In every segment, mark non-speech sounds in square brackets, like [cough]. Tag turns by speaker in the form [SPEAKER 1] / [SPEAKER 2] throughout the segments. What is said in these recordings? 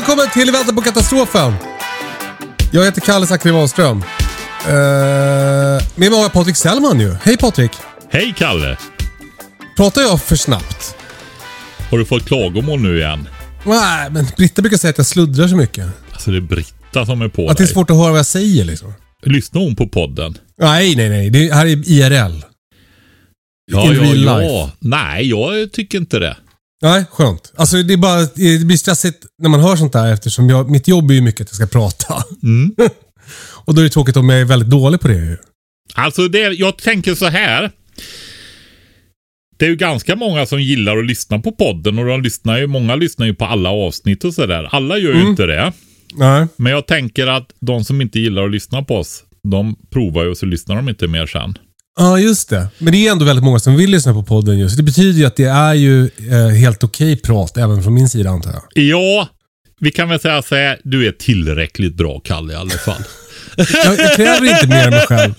[SPEAKER 1] välkommen till Vänta på katastrofen. Jag heter Kalle Zackari Wahlström. Uh, med mig har jag Patrik Sellman ju. Hej Patrik.
[SPEAKER 2] Hej Kalle!
[SPEAKER 1] Pratar jag för snabbt?
[SPEAKER 2] Har du fått klagomål nu igen?
[SPEAKER 1] Nej, men Britta brukar säga att jag sluddrar så mycket.
[SPEAKER 2] Alltså det är Britta som är på
[SPEAKER 1] Att det är
[SPEAKER 2] dig.
[SPEAKER 1] svårt att höra vad jag säger liksom.
[SPEAKER 2] Lyssnar hon på podden?
[SPEAKER 1] Nej, nej, nej. Det här är IRL.
[SPEAKER 2] Ja,
[SPEAKER 1] In
[SPEAKER 2] ja,
[SPEAKER 1] real
[SPEAKER 2] ja.
[SPEAKER 1] life.
[SPEAKER 2] Nej, jag tycker inte det.
[SPEAKER 1] Nej, skönt. Alltså det är bara, det blir stressigt när man hör sånt där eftersom jag, mitt jobb är ju mycket att jag ska prata.
[SPEAKER 2] Mm. [laughs]
[SPEAKER 1] Och då är det tråkigt om jag är väldigt dålig på det ju.
[SPEAKER 2] Alltså, det, jag tänker så här. Det är ju ganska många som gillar att lyssna på podden och de lyssnar ju, många lyssnar ju på alla avsnitt och sådär. Alla gör ju
[SPEAKER 1] Mm.
[SPEAKER 2] inte det.
[SPEAKER 1] Nej.
[SPEAKER 2] Men jag tänker att de som inte gillar att lyssna på oss, de provar ju och så lyssnar de inte mer sen.
[SPEAKER 1] Ja, just det. Men det är ändå väldigt många som vill lyssna på podden just. Det betyder ju att det är ju eh, helt okej prat även från min sida antar jag.
[SPEAKER 2] Ja, vi kan väl säga så här, du är tillräckligt bra Kalle i alla fall. [laughs]
[SPEAKER 1] Jag, jag kräver inte mer av mig själv.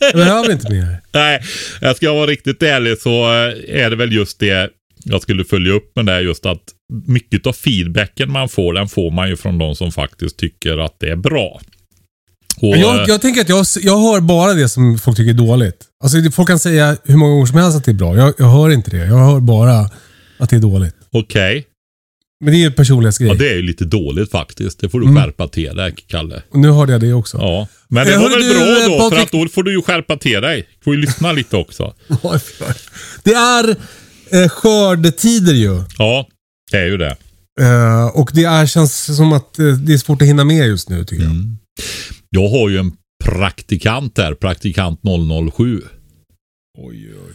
[SPEAKER 1] Jag behöver inte mer.
[SPEAKER 2] Nej, jag ska vara riktigt ärlig så eh, är det väl just det jag skulle följa upp med det just att mycket av feedbacken man får, den får man ju från de som faktiskt tycker att det är bra. Och,
[SPEAKER 1] Jag, jag tänker att jag, jag hör bara det som folk tycker är dåligt. Alltså, folk kan säga hur många gånger som helst att det är bra. Jag, jag hör inte det. Jag hör bara att det är dåligt.
[SPEAKER 2] Okej,
[SPEAKER 1] Men det är ju personlighetsgrej.
[SPEAKER 2] ja, det är ju lite dåligt faktiskt. Det får du
[SPEAKER 1] Mm.
[SPEAKER 2] skärpa till dig, Kalle.
[SPEAKER 1] Och nu hörde jag det också.
[SPEAKER 2] Ja, men det
[SPEAKER 1] Eh,
[SPEAKER 2] var väl
[SPEAKER 1] du,
[SPEAKER 2] bra
[SPEAKER 1] eh,
[SPEAKER 2] då, för
[SPEAKER 1] Patrik-
[SPEAKER 2] att då får du ju skärpa till dig. får ju lyssna lite också. [laughs]
[SPEAKER 1] det är eh, skördetider ju.
[SPEAKER 2] Ja, det är ju det.
[SPEAKER 1] Eh, och det är, känns som att eh, det är svårt att hinna med just nu tycker jag.
[SPEAKER 2] Mm. Jag har ju en praktikant där, praktikant 007.
[SPEAKER 1] Oj, oj.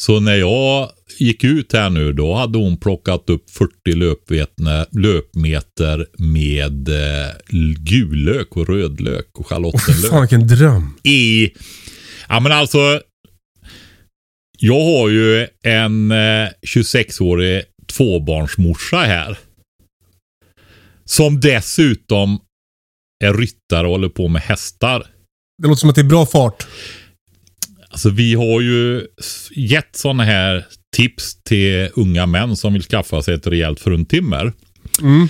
[SPEAKER 2] Så när jag gick ut här nu, då hade hon plockat upp 40 löpvetne, löpmeter med eh, gullök och rödlök och schalottenlök.
[SPEAKER 1] fan vilken dröm.
[SPEAKER 2] I, ja men alltså, jag har ju en eh, 26-årig tvåbarnsmorsa här. Som dessutom är ryttare och håller på med hästar.
[SPEAKER 1] Det låter som att det är bra fart.
[SPEAKER 2] Alltså vi har ju gett sådana här tips till unga män som vill skaffa sig ett rejält fruntimmer.
[SPEAKER 1] Mm.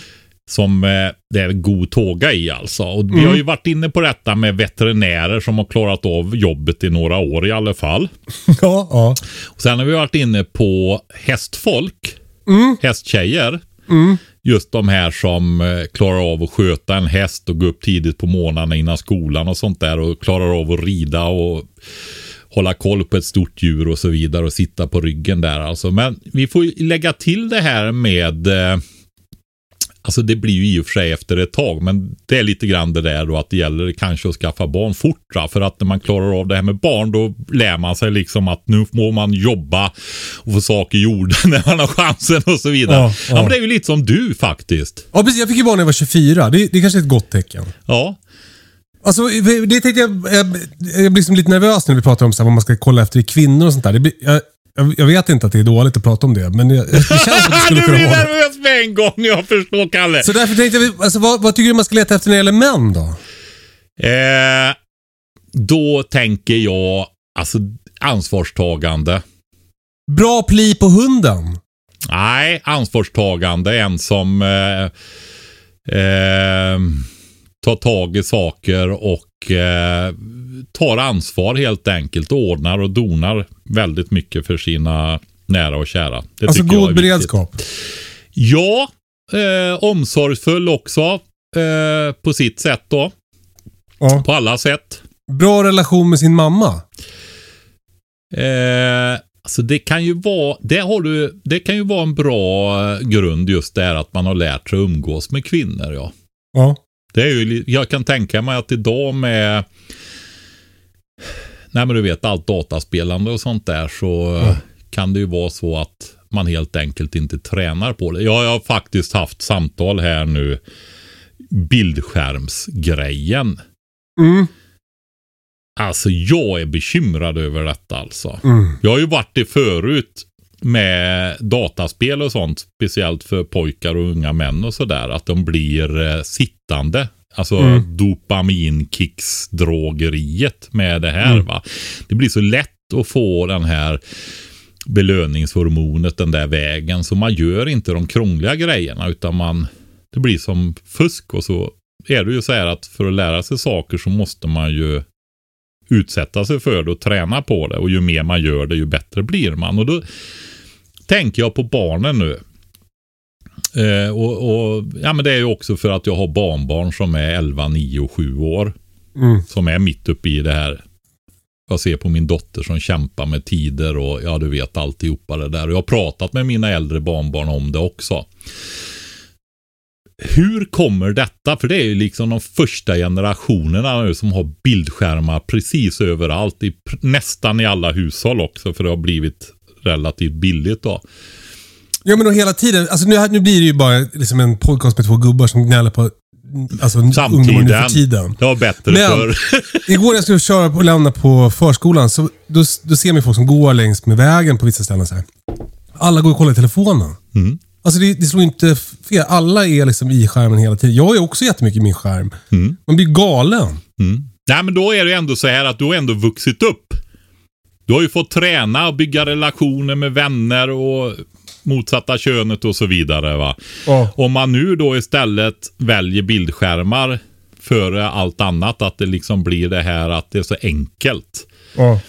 [SPEAKER 2] Som eh, det är god tåga i alltså. Och vi
[SPEAKER 1] Mm.
[SPEAKER 2] har ju varit inne på detta med veterinärer som har klarat av jobbet i några år i alla fall. [laughs]
[SPEAKER 1] ja, ja.
[SPEAKER 2] Och sen har vi varit inne på hästfolk,
[SPEAKER 1] Mm.
[SPEAKER 2] hästtjejer.
[SPEAKER 1] Mm.
[SPEAKER 2] Just de här som eh, klarar av att sköta en häst och gå upp tidigt på morgnarna innan skolan och sånt där och klarar av att rida och hålla koll på ett stort djur och så vidare och sitta på ryggen där alltså. Men vi får ju lägga till det här med eh, Alltså det blir ju i och för sig efter ett tag, men det är lite grann det där då att det gäller kanske att skaffa barn fort. För att när man klarar av det här med barn, då lär man sig liksom att nu må man jobba och få saker gjorda [laughs] när man har chansen och så vidare.
[SPEAKER 1] Ja,
[SPEAKER 2] Ja,
[SPEAKER 1] ja.
[SPEAKER 2] men det är ju lite som du faktiskt.
[SPEAKER 1] ja precis. Jag fick ju barn när jag var 24. Det, det är kanske är ett gott tecken.
[SPEAKER 2] Ja,
[SPEAKER 1] Alltså, det tänkte jag, jag, jag blir som lite nervös när vi pratar om så här, vad man ska kolla efter i kvinnor och sånt där. Det blir, jag, jag, jag vet inte att det är dåligt att prata om det, men det, det känns som att det skulle [laughs]
[SPEAKER 2] du
[SPEAKER 1] kunna
[SPEAKER 2] blir
[SPEAKER 1] vara det.
[SPEAKER 2] nervös med en gång, jag förstår Kalle.
[SPEAKER 1] Så därför tänkte jag, alltså, vad, vad tycker du man ska leta efter när det gäller män då?
[SPEAKER 2] Eh, då tänker jag, alltså ansvarstagande.
[SPEAKER 1] Bra pli på hunden.
[SPEAKER 2] Nej, ansvarstagande. En som eh, eh, tar tag i saker och eh, tar ansvar helt enkelt. Och ordnar och donar väldigt mycket för sina nära och kära. Det
[SPEAKER 1] Alltså god beredskap.
[SPEAKER 2] Ja, eh, omsorgsfull också eh, på sitt sätt då.
[SPEAKER 1] Ja.
[SPEAKER 2] På alla sätt.
[SPEAKER 1] Bra relation med sin mamma.
[SPEAKER 2] Eh, alltså det kan ju vara, det, har du, det kan ju vara en bra eh, grund just där att man har lärt sig att umgås med kvinnor. Ja.
[SPEAKER 1] Ja.
[SPEAKER 2] Det är ju, jag kan tänka mig att idag med Nej men du vet allt dataspelande och sånt där så
[SPEAKER 1] Ja.
[SPEAKER 2] kan det ju vara så att man helt enkelt inte tränar på det. Jag har faktiskt haft samtal här nu bildskärmsgrejen.
[SPEAKER 1] Mm.
[SPEAKER 2] Alltså jag är bekymrad över detta alltså.
[SPEAKER 1] Mm.
[SPEAKER 2] Jag har ju varit det förut med dataspel och sånt. Speciellt för pojkar och unga män och sådär. Att de blir eh, sittande. Alltså
[SPEAKER 1] Mm.
[SPEAKER 2] dopaminkicksdrogeriet med det här.
[SPEAKER 1] Mm.
[SPEAKER 2] va. Det blir så lätt att få den här belöningshormonet den där vägen. Så man gör inte de krångliga grejerna utan man det blir som fusk och så är det ju så här att för att lära sig saker så måste man ju utsätta sig för det och träna på det. Och ju mer man gör det, ju bättre blir man. Och då tänker jag på barnen nu. Eh, och, och, ja, men Det är ju också för att jag har barnbarn som är 11, 9 och 7 år.
[SPEAKER 1] Mm.
[SPEAKER 2] Som är mitt uppe i det här. Jag ser på min dotter som kämpar med tider och ja, du vet alltihopa det där. Och jag har pratat med mina äldre barnbarn om det också. Hur kommer detta? För det är ju liksom de första generationerna nu som har bildskärmar precis överallt. I, nästan i alla hushåll också för det har blivit relativt billigt då.
[SPEAKER 1] Ja men och hela tiden, alltså nu, nu blir det ju bara liksom en podcast med två gubbar som gnäller på alltså, ungdomar nu för tiden.
[SPEAKER 2] Det var bättre
[SPEAKER 1] Men
[SPEAKER 2] förr. [laughs]
[SPEAKER 1] igår när jag skulle köra och lämna på förskolan, så då, då ser man folk som går längs med vägen på vissa ställen. Så här. Alla går och kollar i telefonen.
[SPEAKER 2] Mm.
[SPEAKER 1] Alltså det, det slår inte fel. Alla är liksom i skärmen hela tiden. Jag är också jättemycket i min skärm.
[SPEAKER 2] Mm.
[SPEAKER 1] Man blir galen.
[SPEAKER 2] Mm. Nej, men då är det ändå så här att du har ändå vuxit upp. Du har ju fått träna och bygga relationer med vänner och motsatta könet och så vidare. Va?
[SPEAKER 1] Ja.
[SPEAKER 2] Om man nu då istället väljer bildskärmar före allt annat, att det liksom blir det här att det är så enkelt.
[SPEAKER 1] Ja.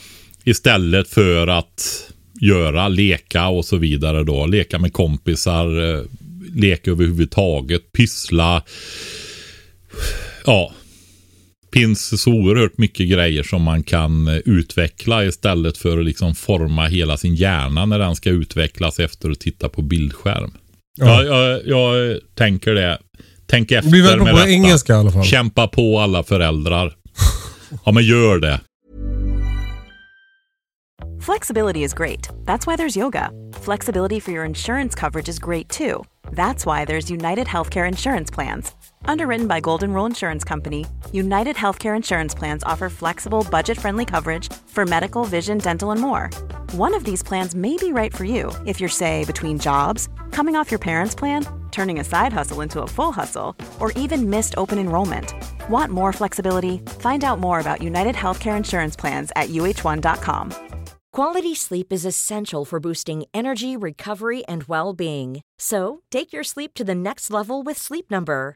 [SPEAKER 2] Istället för att göra, leka och så vidare då. Leka med kompisar, eh, leka överhuvudtaget, pyssla. Ja, finns så oerhört mycket grejer som man kan eh, utveckla istället för att liksom forma hela sin hjärna när den ska utvecklas efter att titta på bildskärm.
[SPEAKER 1] Ja.
[SPEAKER 2] Ja. Jag, jag tänker det. Tänk efter
[SPEAKER 1] Det blir väldigt bra
[SPEAKER 2] med
[SPEAKER 1] på
[SPEAKER 2] detta.
[SPEAKER 1] engelska i alla fall.
[SPEAKER 2] Kämpa på alla föräldrar. Ja, men gör det.
[SPEAKER 3] Flexibility is great. That's why there's yoga. Flexibility for your insurance coverage is great too. That's why there's United Healthcare Insurance Plans. Underwritten by Golden Rule Insurance Company, United Healthcare Insurance Plans offer flexible, budget friendly coverage for medical, vision, dental, and more. One of these plans may be right for you if you're, say, between jobs, coming off your parents' plan, turning a side hustle into a full hustle, or even missed open enrollment. Want more flexibility? Find out more about United Healthcare Insurance Plans at uh1.com.
[SPEAKER 4] Quality sleep is essential for boosting energy, recovery, and well being. So, take your sleep to the next level with Sleep Number.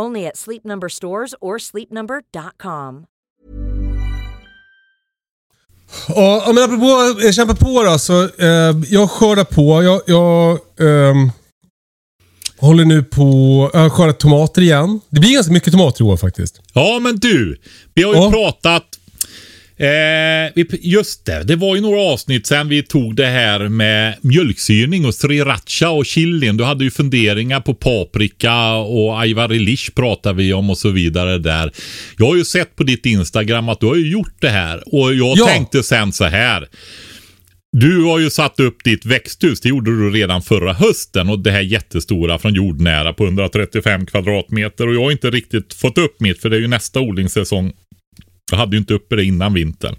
[SPEAKER 4] Only at Sleep Number stores or sleepnumber.com.
[SPEAKER 1] Ja, men apropå eh, kämpa på då. Så, eh, jag skördar på. Jag, jag ehm, håller nu på... Jag har skördat tomater igen. Det blir ganska mycket tomater i år faktiskt.
[SPEAKER 2] Ja, men du. Vi har ju
[SPEAKER 1] Ja.
[SPEAKER 2] pratat... Eh, just det, det var ju några avsnitt sen vi tog det här med mjölksyrning och sriracha och chilin. Du hade ju funderingar på paprika och ajvarilish pratar vi om och så vidare där. Jag har ju sett på ditt Instagram att du har ju gjort det här och jag
[SPEAKER 1] Ja.
[SPEAKER 2] tänkte sen så här. Du har ju satt upp ditt växthus. Det gjorde du redan förra hösten. Och det här jättestora från jordnära på 135 kvadratmeter. Och jag har inte riktigt fått upp mitt för det är ju nästa odlingssäsong. Jag hade ju inte uppe det innan vintern.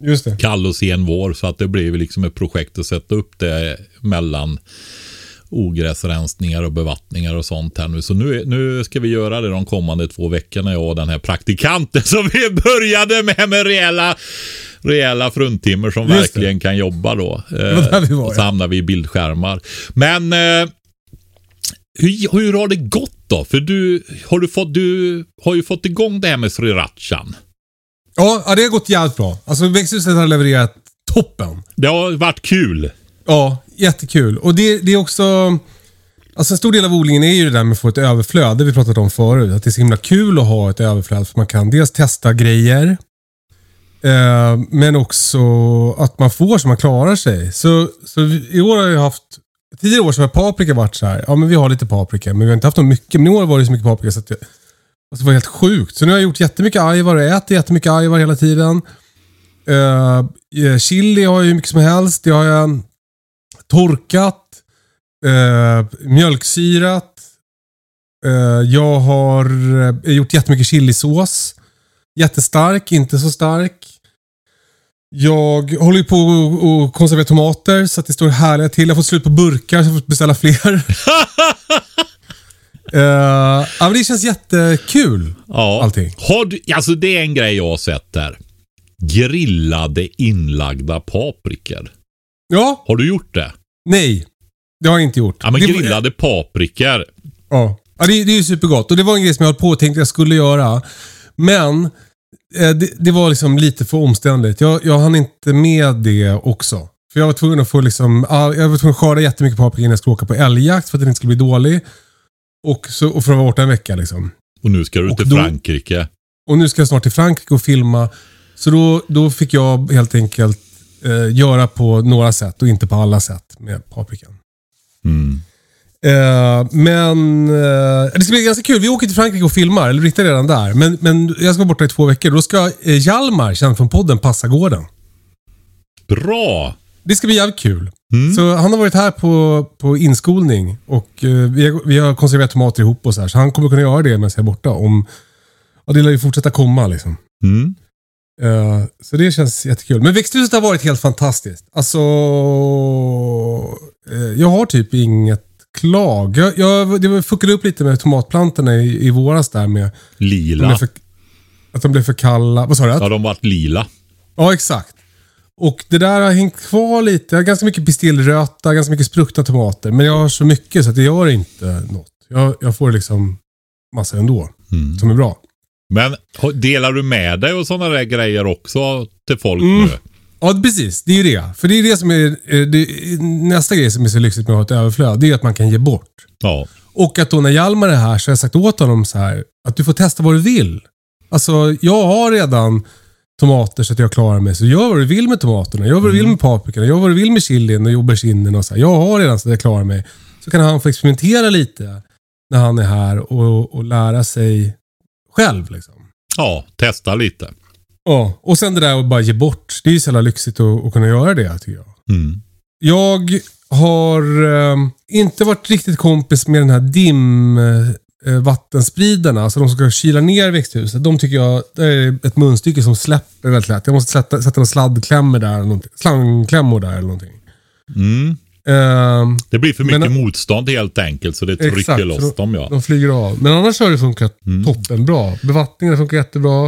[SPEAKER 1] Just det.
[SPEAKER 2] Kall och sen vår. Så att det blev liksom ett projekt att sätta upp det mellan ogräsrensningar och bevattningar och sånt här nu. Så nu, nu ska vi göra det de kommande två veckorna, jag och den här praktikanten [laughs] som vi började med, med rejäla, rejäla fruntimmer som
[SPEAKER 1] Just det.
[SPEAKER 2] verkligen kan jobba då. [laughs]
[SPEAKER 1] vi var,
[SPEAKER 2] och så hamnar vi i bildskärmar. Men eh, hur, hur har det gått då? För du har, du fått, du har ju fått igång det här med srirachan.
[SPEAKER 1] Ja, ja, det har gått jävligt bra. Alltså växthuset har levererat toppen.
[SPEAKER 2] Det har varit kul.
[SPEAKER 1] Ja, jättekul. Och det, det är också... Alltså en stor del av odlingen är ju det där med att få ett överflöd. Det vi pratat om förut. Att det är så himla kul att ha ett överflöd. För man kan dels testa grejer. Eh, men också att man får så man klarar sig. Så, så i år har jag haft... Tidigare år så har paprika varit så här. Ja, men vi har lite paprika. Men vi har inte haft något mycket. Men i år var det så mycket paprika så att alltså det var helt sjukt. Så nu har jag gjort jättemycket ajvar och äter jättemycket ajvar hela tiden. Uh, chili har jag hur mycket som helst. Det har jag torkat, eh, uh, mjölksyrat. Uh, jag har uh, gjort jättemycket chilisås. Jättestark, inte så stark. Jag håller ju på och- konservera tomater så att det står härliga till. Jag har fått slut på burkar så jag får beställa fler. [laughs] Eh, ja, men det känns jättekul.
[SPEAKER 2] Ja.
[SPEAKER 1] Allting.
[SPEAKER 2] Har du, alltså det är en grej jag har sett där. Grillade inlagda paprikor.
[SPEAKER 1] Ja,
[SPEAKER 2] Har du gjort det?
[SPEAKER 1] nej. Det har jag inte gjort.
[SPEAKER 2] Ja, men
[SPEAKER 1] det,
[SPEAKER 2] grillade paprikor.
[SPEAKER 1] Ja, ja det, det är ju supergott. Och det var en grej som jag höll på och tänkte att jag skulle göra. Men eh, det, det var liksom lite för omständligt. Jag, jag hann inte med det också. För jag var tvungen att få liksom, jag var tvungen att skörda jättemycket paprika innan jag skulle åka på älgjakt för att den inte skulle bli dålig. Och, så, och för att vara borta en vecka liksom.
[SPEAKER 2] Och nu ska du
[SPEAKER 1] Och
[SPEAKER 2] till
[SPEAKER 1] då-
[SPEAKER 2] Frankrike.
[SPEAKER 1] Och nu ska jag snart till Frankrike och filma. Så då, då fick jag helt enkelt eh, göra på några sätt och inte på alla sätt med paprikan.
[SPEAKER 2] Mm.
[SPEAKER 1] Eh, men eh, det ska bli ganska kul. Vi åker till Frankrike och filmar, eller Britta är redan där. Men, men jag ska vara borta i två veckor. Då ska eh, Hjalmar, känd från podden, passa gården.
[SPEAKER 2] Bra!
[SPEAKER 1] Det ska bli jävligt kul.
[SPEAKER 2] Mm.
[SPEAKER 1] Så han har varit här på, på inskolning och eh, vi, har, vi har konserverat tomater ihop och så här. Så han kommer kunna göra det medan jag är borta. Om, och det lär ju fortsätta komma liksom.
[SPEAKER 2] Mm.
[SPEAKER 1] Eh, så det känns jättekul. Men växthuset har varit helt fantastiskt. Alltså, eh, jag har typ inget klag. Jag, jag, det fuckade upp lite med tomatplantorna i, i våras där med att de
[SPEAKER 2] Lila.
[SPEAKER 1] blev för, att de blev för kalla. Vad sa du?
[SPEAKER 2] Ja, de vart lila.
[SPEAKER 1] Ja, exakt. Och det där har hängt kvar lite. Jag har ganska mycket pistillröta, ganska mycket spruckna tomater. Men jag har så mycket så att det gör inte något. Jag, jag får liksom massa ändå,
[SPEAKER 2] Mm.
[SPEAKER 1] som är bra.
[SPEAKER 2] Men delar du med dig och sådana där grejer också till folk
[SPEAKER 1] Mm.
[SPEAKER 2] nu?
[SPEAKER 1] Ja, precis. Det är ju det. För det är det som är eh, det, nästa grej som är så lyxigt med att ha ett överflöd. Det är att man kan ge bort.
[SPEAKER 2] Ja.
[SPEAKER 1] Och att då när Hjalmar är här så har jag sagt åt honom så här att du får testa vad du vill. Alltså, jag har redan tomater så att jag klarar mig. Så gör vad du vill med tomaterna. Gör vad du vill med paprikorna. Gör vad du vill med chilin och auberginen och så här. Jag har redan så att jag klarar mig. Så kan han få experimentera lite när han är här och, och lära sig själv. Liksom.
[SPEAKER 2] ja, testa lite.
[SPEAKER 1] Ja, och sen det där att bara ge bort. Det är ju så jävla lyxigt att, att kunna göra det tycker jag.
[SPEAKER 2] Mm.
[SPEAKER 1] Jag har eh, inte varit riktigt kompis med den här dim eh, vattenspridarna, alltså de som ska kyla ner växthuset. De tycker jag det är ett munstycke som släpper väldigt lätt. Jag måste sätta, sätta några sladdklämmor där, eller slangklämmor där eller någonting.
[SPEAKER 2] Mm.
[SPEAKER 1] Eh,
[SPEAKER 2] Det blir för mycket
[SPEAKER 1] Men-
[SPEAKER 2] motstånd helt enkelt så det trycker
[SPEAKER 1] Exakt,
[SPEAKER 2] loss dem ja.
[SPEAKER 1] de flyger av. Men annars har det funkat
[SPEAKER 2] Mm.
[SPEAKER 1] toppenbra. Bevattningen funkar jättebra.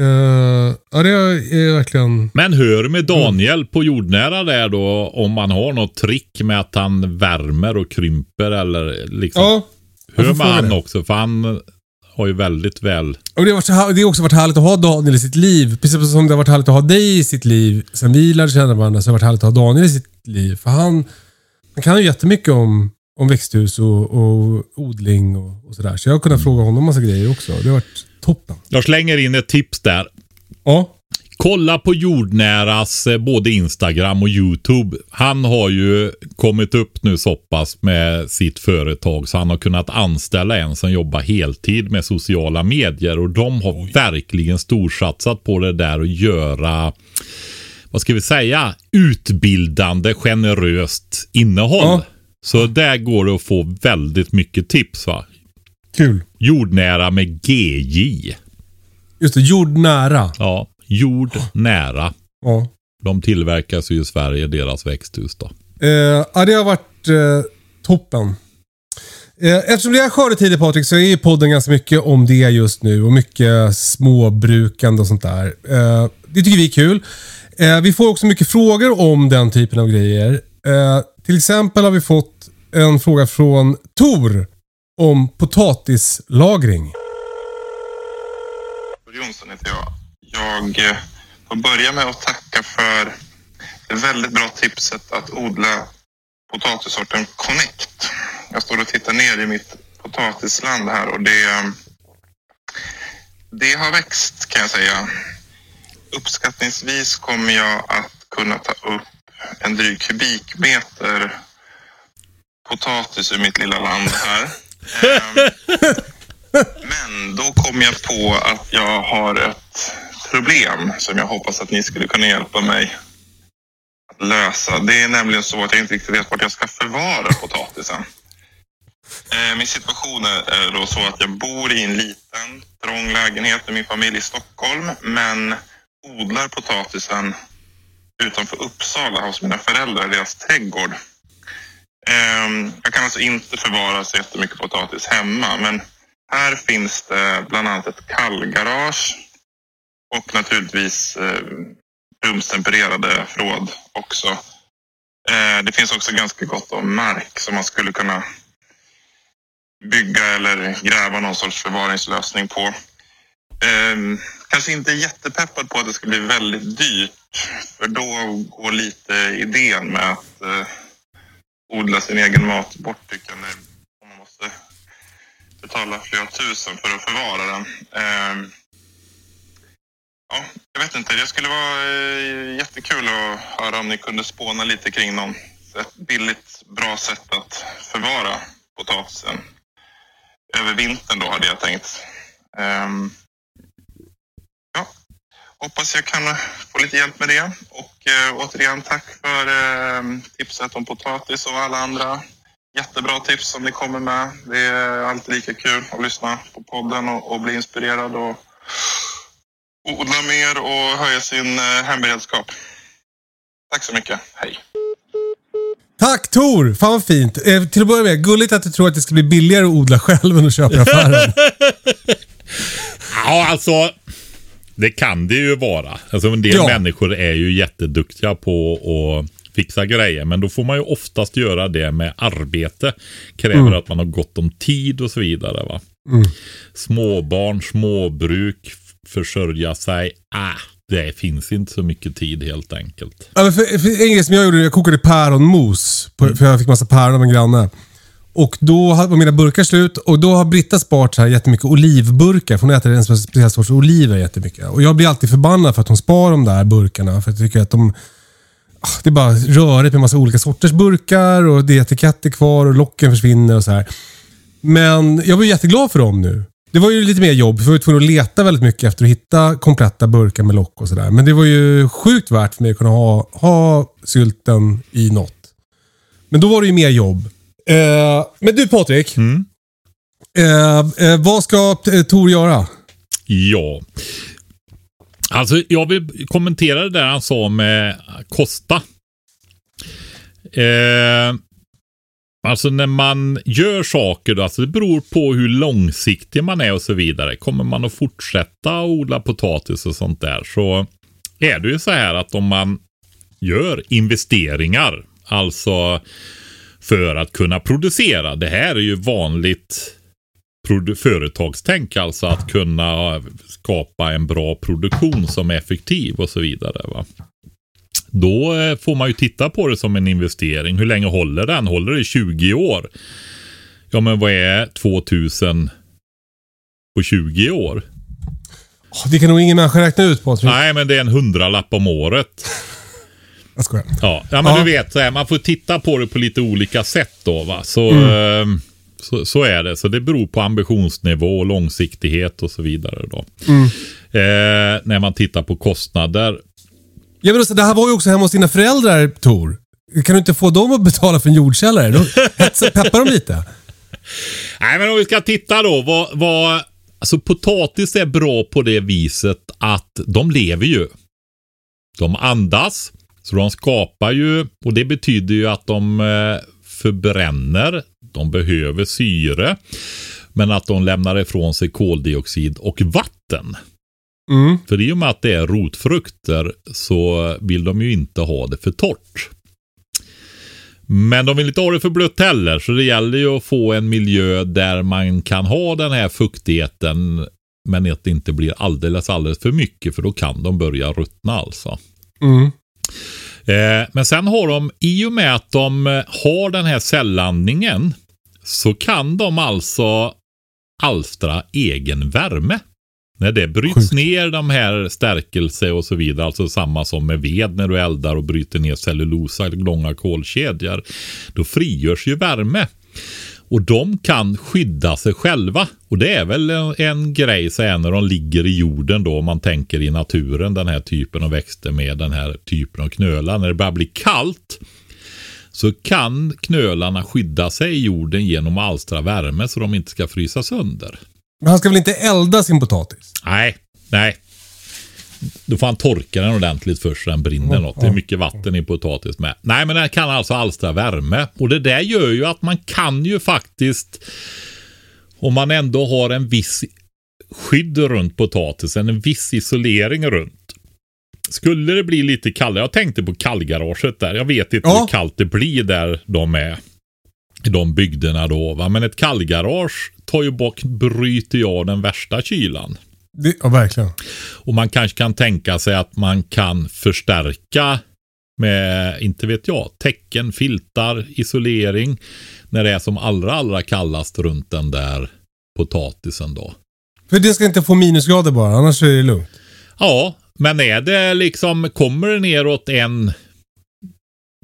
[SPEAKER 1] Eh, ja, det är verkligen...
[SPEAKER 2] Men hör med Daniel på jordnära där då om man har något trick med att han värmer och krymper eller liksom.
[SPEAKER 1] Ja,
[SPEAKER 2] med
[SPEAKER 1] fråga
[SPEAKER 2] han också för han har ju väldigt väl.
[SPEAKER 1] Och det, har varit det har också varit härligt att ha Daniel i sitt liv. Precis som det har varit härligt att ha dig i sitt liv. Sen vi lärde känna varandra så har det varit härligt att ha Daniel i sitt liv. För han, han kan ju jättemycket om, om växthus och, och odling och, och sådär. Så jag har kunnat fråga honom massa grejer också. Det har varit toppen.
[SPEAKER 2] Jag slänger in ett tips där.
[SPEAKER 1] Ja.
[SPEAKER 2] Kolla på jordnäras eh, både Instagram och YouTube. Han har ju kommit upp nu så pass med sitt företag så han har kunnat anställa en som jobbar heltid med sociala medier och de har verkligen storsatsat på det där och göra vad ska vi säga, utbildande, generöst innehåll.
[SPEAKER 1] Ja.
[SPEAKER 2] Så där går det att få väldigt mycket tips va.
[SPEAKER 1] Kul.
[SPEAKER 2] Jordnära med GJ.
[SPEAKER 1] Just det, jordnära.
[SPEAKER 2] Ja, jordnära.
[SPEAKER 1] Ja.
[SPEAKER 2] De tillverkas ju i Sverige, deras växthus då.
[SPEAKER 1] Eh, ja, det har varit eh, toppen. Eh, eftersom det är skördetider Patrik så är ju podden ganska mycket om det just nu och mycket småbrukande och sånt där. Eh, det tycker vi är kul. Eh, vi får också mycket frågor om den typen av grejer. Eh, till exempel har vi fått en fråga från Tor om potatislagring.
[SPEAKER 5] Jonsson heter jag. Jag eh, får börja med att tacka för det väldigt bra tipset att odla potatissorten Connect. Jag står och tittar ner i mitt potatisland här och det, eh, det har växt kan jag säga. Uppskattningsvis kommer jag att kunna ta upp en dryg kubikmeter potatis ur mitt lilla land här. [laughs] Ehm, men då kom jag på att jag har ett problem som jag hoppas att ni skulle kunna hjälpa mig att lösa. Det är nämligen så att jag inte riktigt vet vart jag ska förvara potatisen. Eh, min situation är, då så att jag bor i en liten trång lägenhet med min familj i Stockholm men odlar potatisen utanför Uppsala hos mina föräldrar i deras trädgård. Ehm, jag kan alltså inte förvara så jättemycket potatis hemma men här finns det bland annat ett kallgarage och naturligtvis eh, rumstempererade förråd också. Eh, det finns också ganska gott om mark som man skulle kunna bygga eller gräva någon sorts förvaringslösning på. Eh, kanske inte jättepeppad på att det ska bli väldigt dyrt för då går lite idén med att eh, odla sin egen mat bort tycker jag. När man måste betala flera tusen för att förvara den. Eh, ja, jag vet inte, det skulle vara eh, jättekul att höra om ni kunde spåna lite kring någon ett billigt, bra sätt att förvara potatisen. Över vintern då hade jag tänkt. Um, ja, hoppas jag kan få lite hjälp med det. Och uh, återigen tack för uh, tipset om potatis och alla andra jättebra tips som ni kommer med. Det är alltid lika kul att lyssna på podden och, och bli inspirerad och odla mer och höja sin eh, hemberedskap. Tack så mycket. Hej!
[SPEAKER 1] Tack Tor! Fan vad fint. Eh, till att börja med, gulligt att du tror att det ska bli billigare att odla själv än att köpa i affären. [laughs]
[SPEAKER 2] Ja, alltså. Det kan det ju vara. Alltså en del
[SPEAKER 1] Ja.
[SPEAKER 2] människor är ju jätteduktiga på att fixa grejer. Men då får man ju oftast göra det med arbete. Kräver
[SPEAKER 1] Mm.
[SPEAKER 2] att man har gott om tid och så vidare. Va? Småbarn, småbruk, försörja sig. Ah, det finns inte så mycket tid helt enkelt.
[SPEAKER 1] Men för, för en grej som jag gjorde, jag kokade päronmos. På, för jag fick massa päron av en granne. Och då var mina burkar slut och då har Britta sparat så här jättemycket olivburkar. För hon äter en speciell sorts oliver jättemycket. Och jag blir alltid förbannad för att hon sparar de där burkarna. För jag tycker att de... ah, Det är bara rörigt med massa olika sorters burkar och det är etiketter kvar och locken försvinner och så här. Men jag var jätteglad för dem nu. Det var ju lite mer jobb, för jag var tvungen att leta väldigt mycket efter att hitta kompletta burkar med lock och sådär. Men det var ju sjukt värt för mig att kunna ha, ha sylten i något. Men då var det ju mer jobb. Eh, men du Patrik. Eh, eh, vad ska eh, Tor göra?
[SPEAKER 2] Ja. Alltså jag vill kommentera det där han sa med Costa. Eh, alltså när man gör saker, då, alltså det beror på hur långsiktig man är och så vidare. Kommer man att fortsätta odla potatis och sånt där så är det ju så här att om man gör investeringar, alltså för att kunna producera. Det här är ju vanligt företagstänk, alltså att kunna skapa en bra produktion som är effektiv och så vidare. Va? Då eh, får man ju titta på det som en investering. Hur länge håller den? Håller det i 20 år? Ja, men vad är 2000 på 20 år?
[SPEAKER 1] Det kan nog ingen människa räkna ut Patrik.
[SPEAKER 2] Nej, men det är en hundralapp om året.
[SPEAKER 1] Jag skojar.
[SPEAKER 2] Ja, ja men
[SPEAKER 1] Ja.
[SPEAKER 2] du vet, så här, man får titta på det på lite olika sätt då. Va? Så,
[SPEAKER 1] Mm.
[SPEAKER 2] eh, så, så är det. Så det beror på ambitionsnivå och långsiktighet och så vidare. Då.
[SPEAKER 1] Mm.
[SPEAKER 2] Eh, när man tittar på kostnader.
[SPEAKER 1] Ja, men det här var ju också hemma hos dina föräldrar Tor. Kan du inte få dem att betala för en jordkällare? Då [laughs] peppar de lite.
[SPEAKER 2] Nej, men om vi ska titta då. Vad, vad, alltså potatis är bra på det viset att de lever ju. De andas, så de skapar ju och det betyder ju att de eh, förbränner. De behöver syre, men att de lämnar ifrån sig koldioxid och vatten.
[SPEAKER 1] Mm.
[SPEAKER 2] För i och med att det är rotfrukter så vill de ju inte ha det för torrt. Men de vill inte ha det för blött heller, så det gäller ju att få en miljö där man kan ha den här fuktigheten men att det inte blir alldeles, alldeles för mycket för då kan de börja ruttna alltså.
[SPEAKER 1] Mm.
[SPEAKER 2] Eh, men sen har de, i och med att de eh, har den här cellandningen så kan de alltså alstra egen värme. När det bryts
[SPEAKER 1] Sjukt.
[SPEAKER 2] ner de här stärkelse och så vidare, alltså samma som med ved när du eldar och bryter ner cellulosa, långa kolkedjor, då frigörs ju värme. Och de kan skydda sig själva. Och det är väl en, en grej så här, när de ligger i jorden då, om man tänker i naturen, den här typen av växter med den här typen av knölar. När det börjar bli kallt så kan knölarna skydda sig i jorden genom att alstra värme så de inte ska frysa sönder.
[SPEAKER 1] Men han ska väl inte elda sin potatis?
[SPEAKER 2] Nej, nej. Då får han torka den ordentligt först så den brinner
[SPEAKER 1] Ja,
[SPEAKER 2] något. Det är mycket vatten i potatis med. Nej, men den kan alltså alstra värme. Och det där gör ju att man kan ju faktiskt, om man ändå har en viss skydd runt potatisen, en viss isolering runt. Skulle det bli lite kallare, jag tänkte på kallgaraget där. Jag vet inte
[SPEAKER 1] Ja.
[SPEAKER 2] hur kallt det blir där de är. I de bygderna då. Va? Men ett kallgarage tar ju bort, bryter ju av den värsta kylan.
[SPEAKER 1] Det, ja, verkligen.
[SPEAKER 2] Och man kanske kan tänka sig att man kan förstärka med, inte vet jag, täcken, filtar, isolering när det är som allra, allra kallast runt den där potatisen då.
[SPEAKER 1] För det ska inte få minusgrader bara, annars är det lugnt.
[SPEAKER 2] Ja, men är det liksom, kommer det neråt en,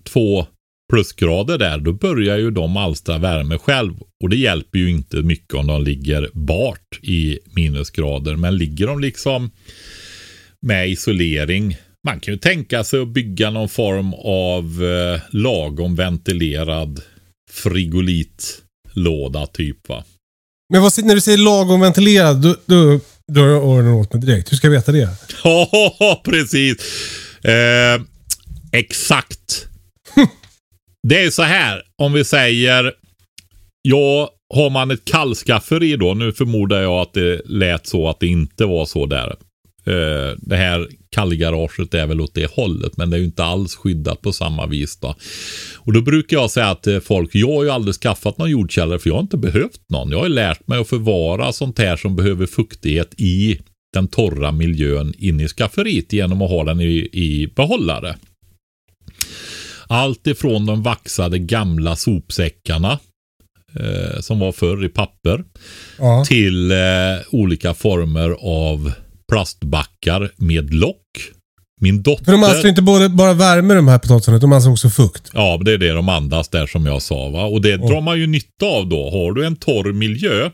[SPEAKER 2] två plusgrader där, då börjar ju de alstra värme själv. Och det hjälper ju inte mycket om de ligger bart i minusgrader. Men ligger de liksom med isolering. Man kan ju tänka sig att bygga någon form av eh, lagom ventilerad frigolitlåda typ va.
[SPEAKER 1] Men vad, när du säger lagom ventilerad, då, då drar jag öronen åt mig direkt. Hur ska jag veta det? [laughs]
[SPEAKER 2] Ja, precis. Eh, exakt. [laughs] det är så här, om vi säger, ja, har man ett kallskafferi då, nu förmodar jag att det lät så att det inte var så där. Eh, det här kallgaraget är väl åt det hållet, men det är ju inte alls skyddat på samma vis då. Och då brukar jag säga till eh, folk, jag har ju aldrig skaffat någon jordkällare för jag har inte behövt någon. Jag har ju lärt mig att förvara sånt här som behöver fuktighet i den torra miljön in i skafferiet genom att ha den i, i behållare. Allt ifrån de vaxade gamla sopsäckarna eh, som var förr i papper
[SPEAKER 1] Ja.
[SPEAKER 2] till eh, olika former av plastbackar med lock. Min dotter...
[SPEAKER 1] För de alstrar inte både, bara värme de här potatisarna, de alstrar också fukt.
[SPEAKER 2] Ja, det är det de andas där som jag sa. Va? Och det drar man ju nytta av då. Har du en torr miljö.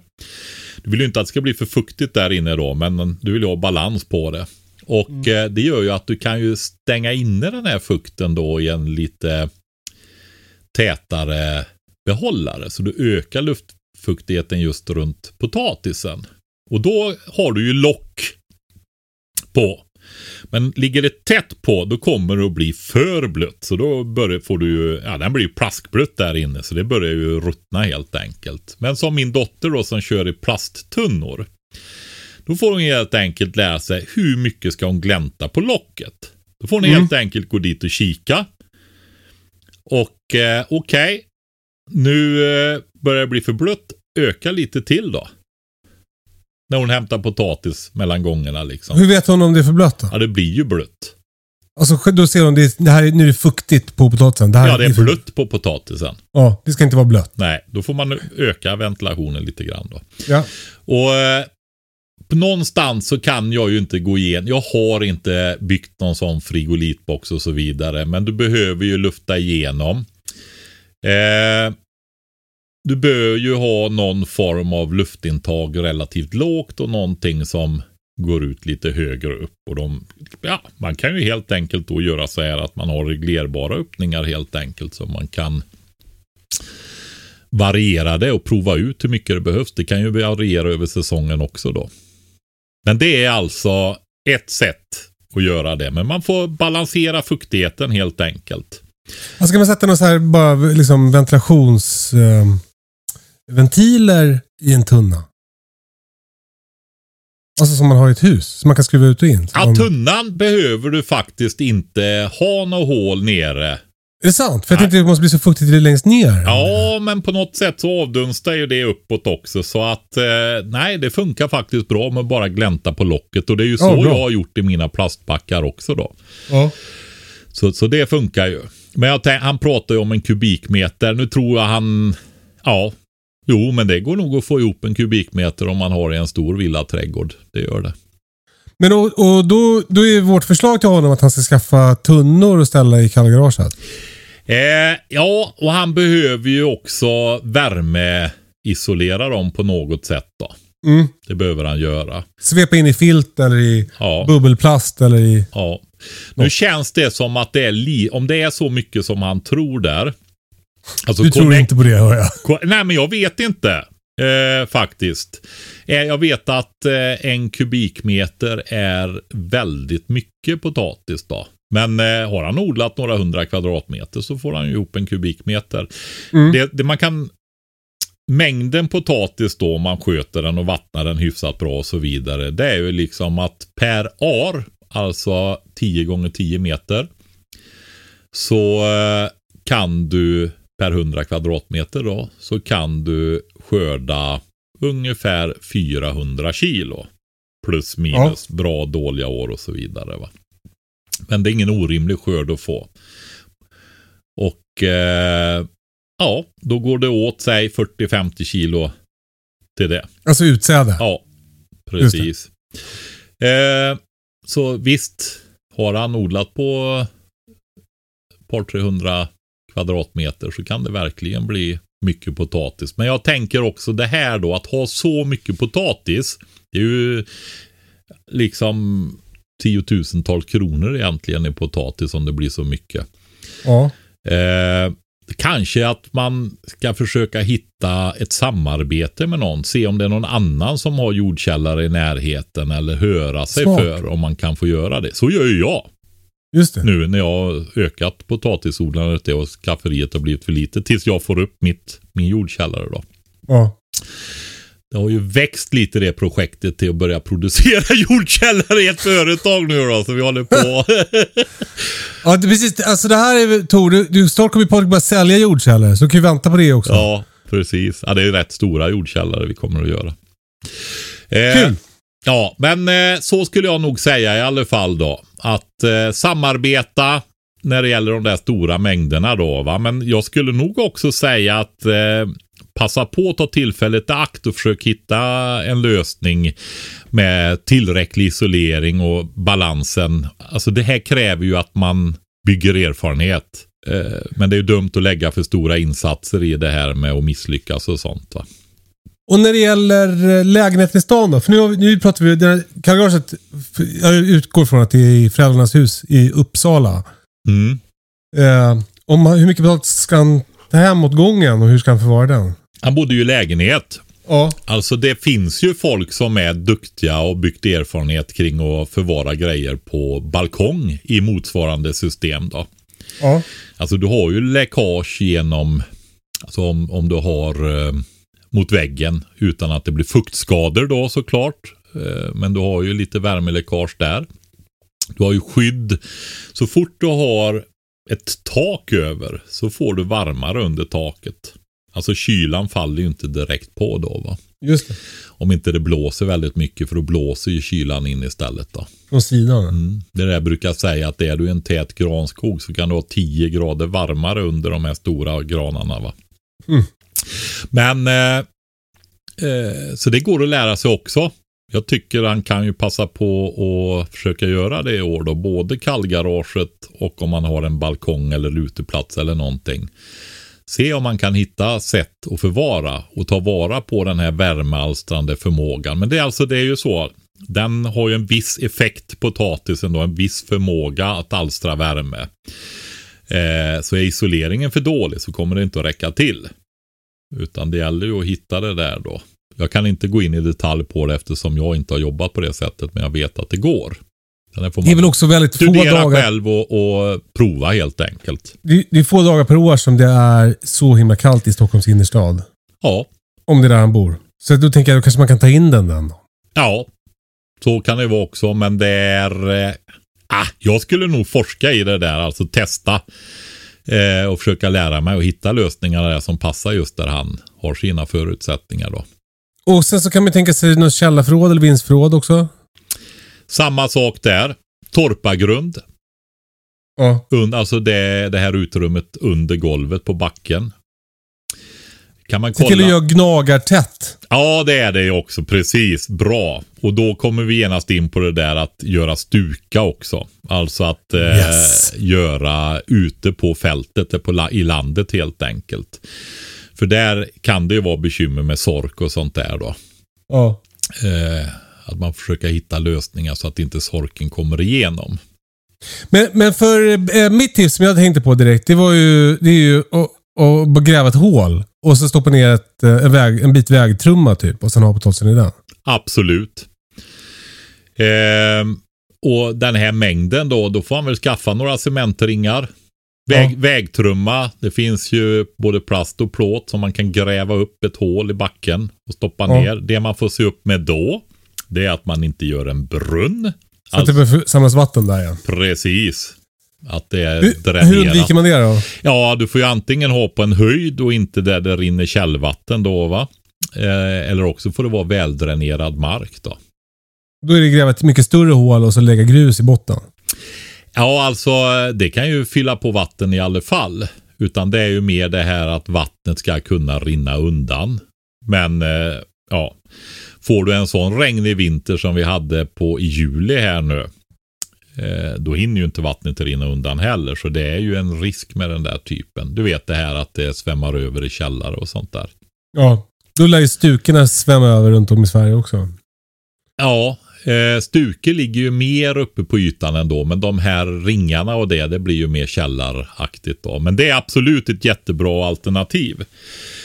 [SPEAKER 2] Du vill ju inte att det ska bli för fuktigt där inne då, men du vill ju ha balans på det. Och eh, det gör ju att du kan ju stänga inne den här fukten då i en lite tätare behållare. Så du ökar luftfuktigheten just runt potatisen. Och då har du ju lock på. Men ligger det tätt på, då kommer det att bli för blött. Så då börjar, får du ju, ja den blir ju plaskblött där inne. Så det börjar ju ruttna helt enkelt. Men som min dotter då som kör i plasttunnor. Då får hon helt enkelt lära sig hur mycket ska hon glänta på locket. Då får hon
[SPEAKER 1] Mm.
[SPEAKER 2] helt enkelt gå dit och kika. Och eh, okej, nu eh, börjar det bli för blött. Öka lite till då. När hon hämtar potatis mellan gångerna liksom.
[SPEAKER 1] Hur vet hon om det är för blött då?
[SPEAKER 2] Ja, det blir ju blött.
[SPEAKER 1] Alltså, då ser hon det, det här, är- nu är det fuktigt på potatisen. Det här
[SPEAKER 2] Ja, det är
[SPEAKER 1] för-
[SPEAKER 2] blött på potatisen.
[SPEAKER 1] Ja, det ska inte vara blött.
[SPEAKER 2] Nej, då får man öka ventilationen lite grann då.
[SPEAKER 1] Ja.
[SPEAKER 2] Och eh, någonstans så kan jag ju inte gå igenom. Jag har inte byggt någon sån frigolitbox och så vidare. Men du behöver ju lufta igenom. Eh, du bör ju ha någon form av luftintag relativt lågt och någonting som går ut lite högre upp. Och de, ja, man kan ju helt enkelt då göra så här att man har reglerbara öppningar helt enkelt. Så man kan variera det och prova ut hur mycket det behövs. Det kan ju variera över säsongen också då. Men det är alltså ett sätt att göra det. Men man får balansera fuktigheten helt enkelt.
[SPEAKER 1] Alltså, ska man sätta några så här bara liksom ventilationsventiler ventiler i en tunna? Alltså som man har i ett hus. Som man kan skruva ut och in.
[SPEAKER 2] Ja, tunnan behöver du faktiskt inte ha något hål nere.
[SPEAKER 1] Är det sant? För jag
[SPEAKER 2] Nej.
[SPEAKER 1] tänkte att det måste bli så fuktigt längst ner.
[SPEAKER 2] Ja, men på något sätt så avdunstar ju det uppåt också. Så att eh, nej, det funkar faktiskt bra med bara glänta på locket. Och det är ju så
[SPEAKER 1] Ja,
[SPEAKER 2] jag har gjort i mina plastbackar också då.
[SPEAKER 1] Ja.
[SPEAKER 2] Så, så det funkar ju. Men jag tänk, han pratar ju om en kubikmeter. Nu tror jag han... Ja. Jo, men det går nog att få ihop en kubikmeter om man har en stor villaträdgård. Det gör det.
[SPEAKER 1] Men och, och då, då är vårt förslag till honom att han ska skaffa tunnor och ställa i kallgaraget.
[SPEAKER 2] Eh, ja, och han behöver ju också värmeisolera dem på något sätt då.
[SPEAKER 1] Mm.
[SPEAKER 2] Det behöver han göra.
[SPEAKER 1] Svepa in i filt eller i
[SPEAKER 2] Ja.
[SPEAKER 1] bubbelplast eller i...
[SPEAKER 2] Ja. Nu känns det som att det är li- om det är så mycket som han tror där. Alltså,
[SPEAKER 1] Du tror
[SPEAKER 2] connect-
[SPEAKER 1] inte på det hör jag.
[SPEAKER 2] Nej, men jag vet inte. Eh, faktiskt. Eh, jag vet att eh, en kubikmeter är väldigt mycket potatis då. Men eh, har han odlat några hundra kvadratmeter så får han ju ihop en kubikmeter.
[SPEAKER 1] Mm.
[SPEAKER 2] Det, det man kan... Mängden potatis då, om man sköter den och vattnar den hyfsat bra och så vidare. Det är ju liksom att per ar, alltså 10 gånger 10 meter, så eh, kan du per 100 kvadratmeter då, så kan du skörda ungefär 400 kilo. Plus minus bra, dåliga år och så vidare. Va? Men det är ingen orimlig skörd att få. Och eh, ja, då går det åt sig 40-50 kilo till det.
[SPEAKER 1] Alltså utsäde.
[SPEAKER 2] Ja, precis. Eh, så visst har han odlat på ett par 300 kvadratmeter så kan det verkligen bli mycket potatis. Men jag tänker också det här då att ha så mycket potatis. Det är ju liksom tiotusentals kronor egentligen i potatis om det blir så mycket.
[SPEAKER 1] Ja.
[SPEAKER 2] Eh, kanske att man ska försöka hitta ett samarbete med någon. Se om det är någon annan som har jordkällare i närheten eller höra sig
[SPEAKER 1] Smart.
[SPEAKER 2] för om man kan få göra det. Så gör ju jag
[SPEAKER 1] Just det.
[SPEAKER 2] nu när jag har ökat potatisodlandet och skafferiet har blivit för lite tills jag får upp mitt, min jordkällare då.
[SPEAKER 1] Ja.
[SPEAKER 2] Det har ju växt lite det projektet till att börja producera [laughs] jordkällare i ett företag nu då, så vi håller på. [laughs]
[SPEAKER 1] Ja, det, precis. Alltså det här är Tor, du, du snart kommer ju Patrik börja sälja jordkällare. Så du kan ju vänta på det också.
[SPEAKER 2] Ja, precis. Ja, det är rätt stora jordkällare vi kommer att göra. Eh,
[SPEAKER 1] Kul.
[SPEAKER 2] Ja, men eh, så skulle jag nog säga i alla fall då. Att eh, samarbeta när det gäller de där stora mängderna då. Va? Men jag skulle nog också säga att eh, passa på att ta tillfället i akt och försöka hitta en lösning med tillräcklig isolering och balansen. Alltså det här kräver ju att man bygger erfarenhet. Eh, men det är ju dumt att lägga för stora insatser i det här med att misslyckas och sånt. Va?
[SPEAKER 1] Och när det gäller eh, lägenheten i stan då? För nu, har vi- nu pratar vi... För jag utgår från att det är i föräldrarnas hus i Uppsala.
[SPEAKER 2] Mm.
[SPEAKER 1] Eh, om, hur mycket betalt ska han ta hem åt gången och hur ska han förvara den?
[SPEAKER 2] Han bodde ju i lägenhet.
[SPEAKER 1] Ja.
[SPEAKER 2] Alltså det finns ju folk som är duktiga och byggt erfarenhet kring att förvara grejer på balkong i motsvarande system då.
[SPEAKER 1] Ja.
[SPEAKER 2] Alltså du har ju läckage genom, alltså om, om du har eh, mot väggen utan att det blir fuktskador då såklart. Eh, men du har ju lite värmeläckage där. Du har ju skydd. Så fort du har ett tak över så får du varmare under taket. Alltså kylan faller ju inte direkt på då va.
[SPEAKER 1] Just det.
[SPEAKER 2] Om inte det blåser väldigt mycket för då blåser ju kylan in istället då.
[SPEAKER 1] Från sidan.
[SPEAKER 2] Mm. Det där brukar säga att är du i en tät granskog så kan du ha 10 grader varmare under de här stora granarna. Va?
[SPEAKER 1] Mm.
[SPEAKER 2] Men eh, eh, så det går att lära sig också. Jag tycker han kan ju passa på att försöka göra det i år då. Både kallgaraget och om man har en balkong eller uteplats eller någonting. Se om man kan hitta sätt att förvara och ta vara på den här värmealstrande förmågan. Men det är alltså det är ju så. Den har ju en viss effekt, potatisen då, en viss förmåga att alstra värme. Eh, så är isoleringen för dålig så kommer det inte att räcka till. Utan det gäller ju att hitta det där då. Jag kan inte gå in i detalj på det eftersom jag inte har jobbat på det sättet, men jag vet att det går.
[SPEAKER 1] Det är väl också väldigt få
[SPEAKER 2] studera
[SPEAKER 1] dagar.
[SPEAKER 2] själv och, och prova helt enkelt.
[SPEAKER 1] Det, det är få dagar per år som det är så himla kallt i Stockholms innerstad.
[SPEAKER 2] Ja,
[SPEAKER 1] Om det är där han bor. Så då tänker jag då kanske man kan ta in den den.
[SPEAKER 2] Ja, så kan det vara också, men det är... Eh, ah, jag skulle nog forska i det där, alltså testa eh, och försöka lära mig och hitta lösningar där som passar just där han har sina förutsättningar då.
[SPEAKER 1] Och sen så kan man tänka sig något källarförråd eller vindsförråd också.
[SPEAKER 2] Samma sak där. Torpagrund,
[SPEAKER 1] Ja.
[SPEAKER 2] und, alltså det, det här utrymmet under golvet på backen. Kan man
[SPEAKER 1] Se
[SPEAKER 2] kolla?
[SPEAKER 1] till att göra gnagartätt.
[SPEAKER 2] Ja, det är det också. Precis. Bra. Och då kommer vi genast in på det där att göra stuka också. Alltså att eh,
[SPEAKER 1] Yes.
[SPEAKER 2] göra ute på fältet, på la- i landet helt enkelt. För där kan det ju vara bekymmer med sork och sånt där då.
[SPEAKER 1] Ja.
[SPEAKER 2] Eh, att man försöker hitta lösningar så att inte sorken kommer igenom.
[SPEAKER 1] Men, men för eh, mitt tips som jag tänkte på direkt, det var ju, det är ju att gräva ett hål. Och så stoppa ner ett, eh, en, väg, en bit vägtrumma typ. Och sen ha potatisen i den.
[SPEAKER 2] Absolut. Ehm, och den här mängden då, då får han väl skaffa några cementringar. Väg,
[SPEAKER 1] Ja.
[SPEAKER 2] Vägtrumma, det finns ju både plast och plåt som man kan gräva upp ett hål i backen och stoppa
[SPEAKER 1] Ja.
[SPEAKER 2] ner. Det man får se upp med då, det är att man inte gör en brunn.
[SPEAKER 1] Så att det samlas vatten där igen.
[SPEAKER 2] Precis. Att det är
[SPEAKER 1] Hur, hur
[SPEAKER 2] dränerat.
[SPEAKER 1] undviker man det då?
[SPEAKER 2] Ja, du får ju antingen ha på en höjd och inte där det rinner källvatten då va. Eh, eller också får det vara väldränerad mark då.
[SPEAKER 1] Då är det gräva ett mycket större hål och så lägga grus i botten.
[SPEAKER 2] Ja, alltså det kan ju fylla på vatten i alla fall. Utan det är ju mer det här att vattnet ska kunna rinna undan. Men eh, ja, får du en sån regnig vinter som vi hade på i juli här nu. Eh, då hinner ju inte vattnet rinna undan heller. Så det är ju en risk med den där typen. Du vet det här att det svämmar över i källare och sånt där.
[SPEAKER 1] Ja. Då lär ju stukorna svämma över runt om i Sverige också.
[SPEAKER 2] Ja, eh, Stuke ligger ju mer uppe på ytan ändå, men de här ringarna och det, det blir ju mer källaraktigt då. Men det är absolut ett jättebra alternativ.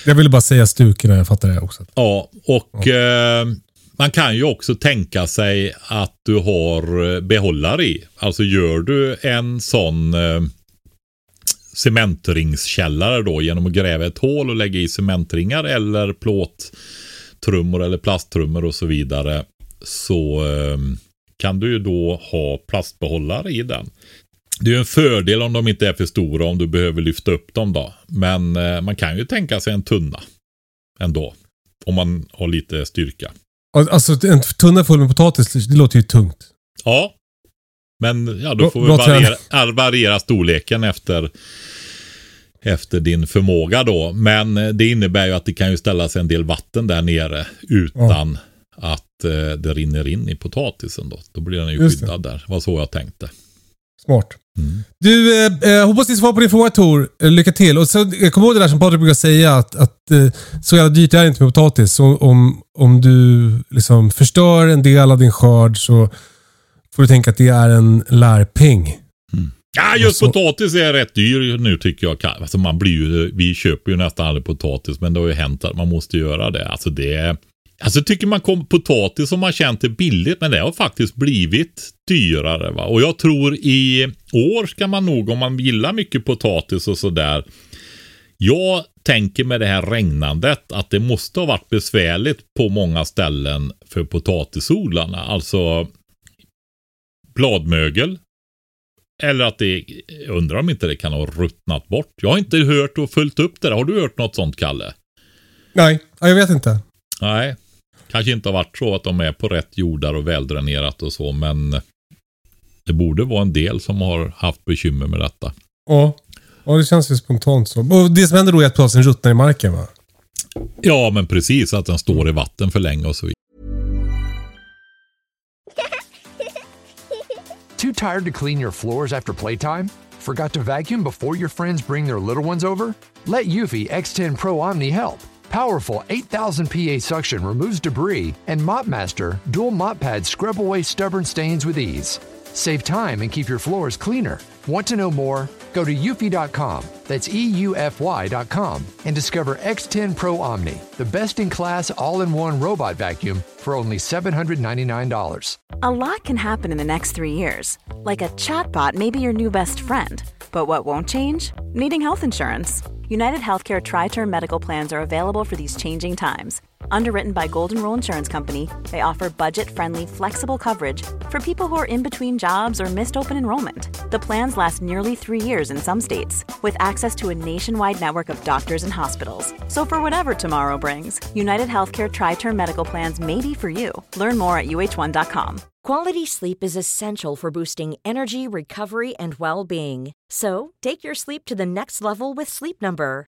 [SPEAKER 1] Jag ville bara säga stukorna, jag fattar det också.
[SPEAKER 2] Ja, och eh, man kan ju också tänka sig att du har eh, behållare i. Alltså gör du en sån eh, cementringskällare då genom att gräva ett hål och lägga i cementringar eller plåttrummor eller plasttrummor och så vidare. Så eh, kan du ju då ha plastbehållare i den. Det är ju en fördel om de inte är för stora om du behöver lyfta upp dem då. Men eh, man kan ju tänka sig en tunna ändå. Om man har lite styrka.
[SPEAKER 1] Alltså en tunna full med potatis, det låter ju tungt.
[SPEAKER 2] Ja. Men ja, då får vi variera, ja, [laughs] variera storleken efter, efter din förmåga då. Men eh, det innebär ju att det kan ju ställas en del vatten där nere utan att eh, det rinner in i potatisen då. Då blir den ju
[SPEAKER 1] Just det.
[SPEAKER 2] skyddad där. Det var så jag tänkte.
[SPEAKER 1] Smart.
[SPEAKER 2] Mm.
[SPEAKER 1] Du, eh, eh, hoppas ni svarar på din fråga Tor. Eh, lycka till. Och så, kom ihåg det där som Patrik brukar säga att, att eh, så jävla dyrt är det inte med potatis. Så om, om du liksom förstör en del av din skörd så får du tänka att det är en lärpeng.
[SPEAKER 2] Ja, just
[SPEAKER 1] så-
[SPEAKER 2] potatis är rätt dyr nu tycker jag. Alltså man blir ju, vi köper ju nästan aldrig potatis, men det har ju hänt att man måste göra det. Alltså det är, alltså tycker man kom potatis som man känt är billigt, men det har faktiskt blivit dyrare. Va? Och jag tror i år ska man nog, om man gillar mycket potatis och sådär, jag tänker med det här regnandet att det måste ha varit besvärligt på många ställen för potatisodlarna. Alltså bladmögel. Eller att det, jag undrar om inte det kan ha ruttnat bort. Jag har inte hört och följt upp det där. Har du hört något sånt, Kalle?
[SPEAKER 1] Nej, ja, jag vet inte.
[SPEAKER 2] Nej, kanske inte har varit så att de är på rätt jordar och väldränerat och så, men det borde vara en del som har haft bekymmer med detta.
[SPEAKER 1] Ja. ja, det känns ju spontant så. Och det som händer då är att potatisen ruttnar i marken va?
[SPEAKER 2] Ja, men precis att den står i vatten för länge och så vidare.
[SPEAKER 6] Too tired to clean your floors after playtime? Forgot to vacuum before your friends bring their little ones over? Let Eufy X10 Pro Omni help. Powerful 8000 PA suction removes debris, and MopMaster dual mop pads scrub away stubborn stains with ease. Save time and keep your floors cleaner. Want to know more? Go to eufy.com, that's EUFY.com, and discover X10 Pro Omni, the best in class all in one robot vacuum for only $799.
[SPEAKER 3] A lot can happen in the next three years. Like a chatbot may be your new best friend. But what won't change? Needing health insurance. United Healthcare Tri Term Medical Plans are available for these changing times. Underwritten by Golden Rule Insurance Company, they offer budget friendly, flexible coverage for people who are in between jobs or missed open enrollment. The plans last nearly three years in some states, with access to a nationwide network of doctors and hospitals. So, for whatever tomorrow brings, United Healthcare Tri Term Medical Plans may be for you. Learn more at uh1.com.
[SPEAKER 4] Quality sleep is essential for boosting energy, recovery, and well being. So, take your sleep to the next level with Sleep Number.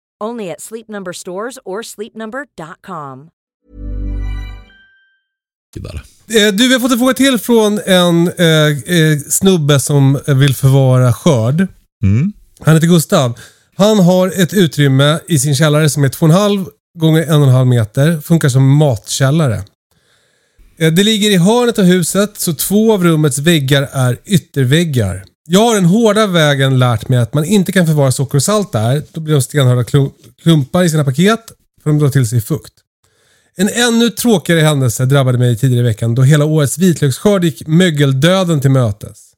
[SPEAKER 4] Only at Sleep Number stores or sleepnumber.com.
[SPEAKER 1] Eh, Du, vi har fått en fråga till från en eh, eh, snubbe som vill förvara skörd.
[SPEAKER 2] Mm.
[SPEAKER 1] Han heter Gustav. Han har ett utrymme i sin källare som är 2,5 gånger 1,5 meter. Funkar som matkällare. Eh, Det ligger i hörnet av huset så två av rummets väggar är ytterväggar. Jag har den hårda vägen lärt mig att man inte kan förvara socker och salt där. Då blir de stenhårda klumpar i sina paket för de drar till sig fukt. En ännu tråkigare händelse drabbade mig tidigare i veckan då hela årets vitlöksskörd gick mögeldöden till mötes.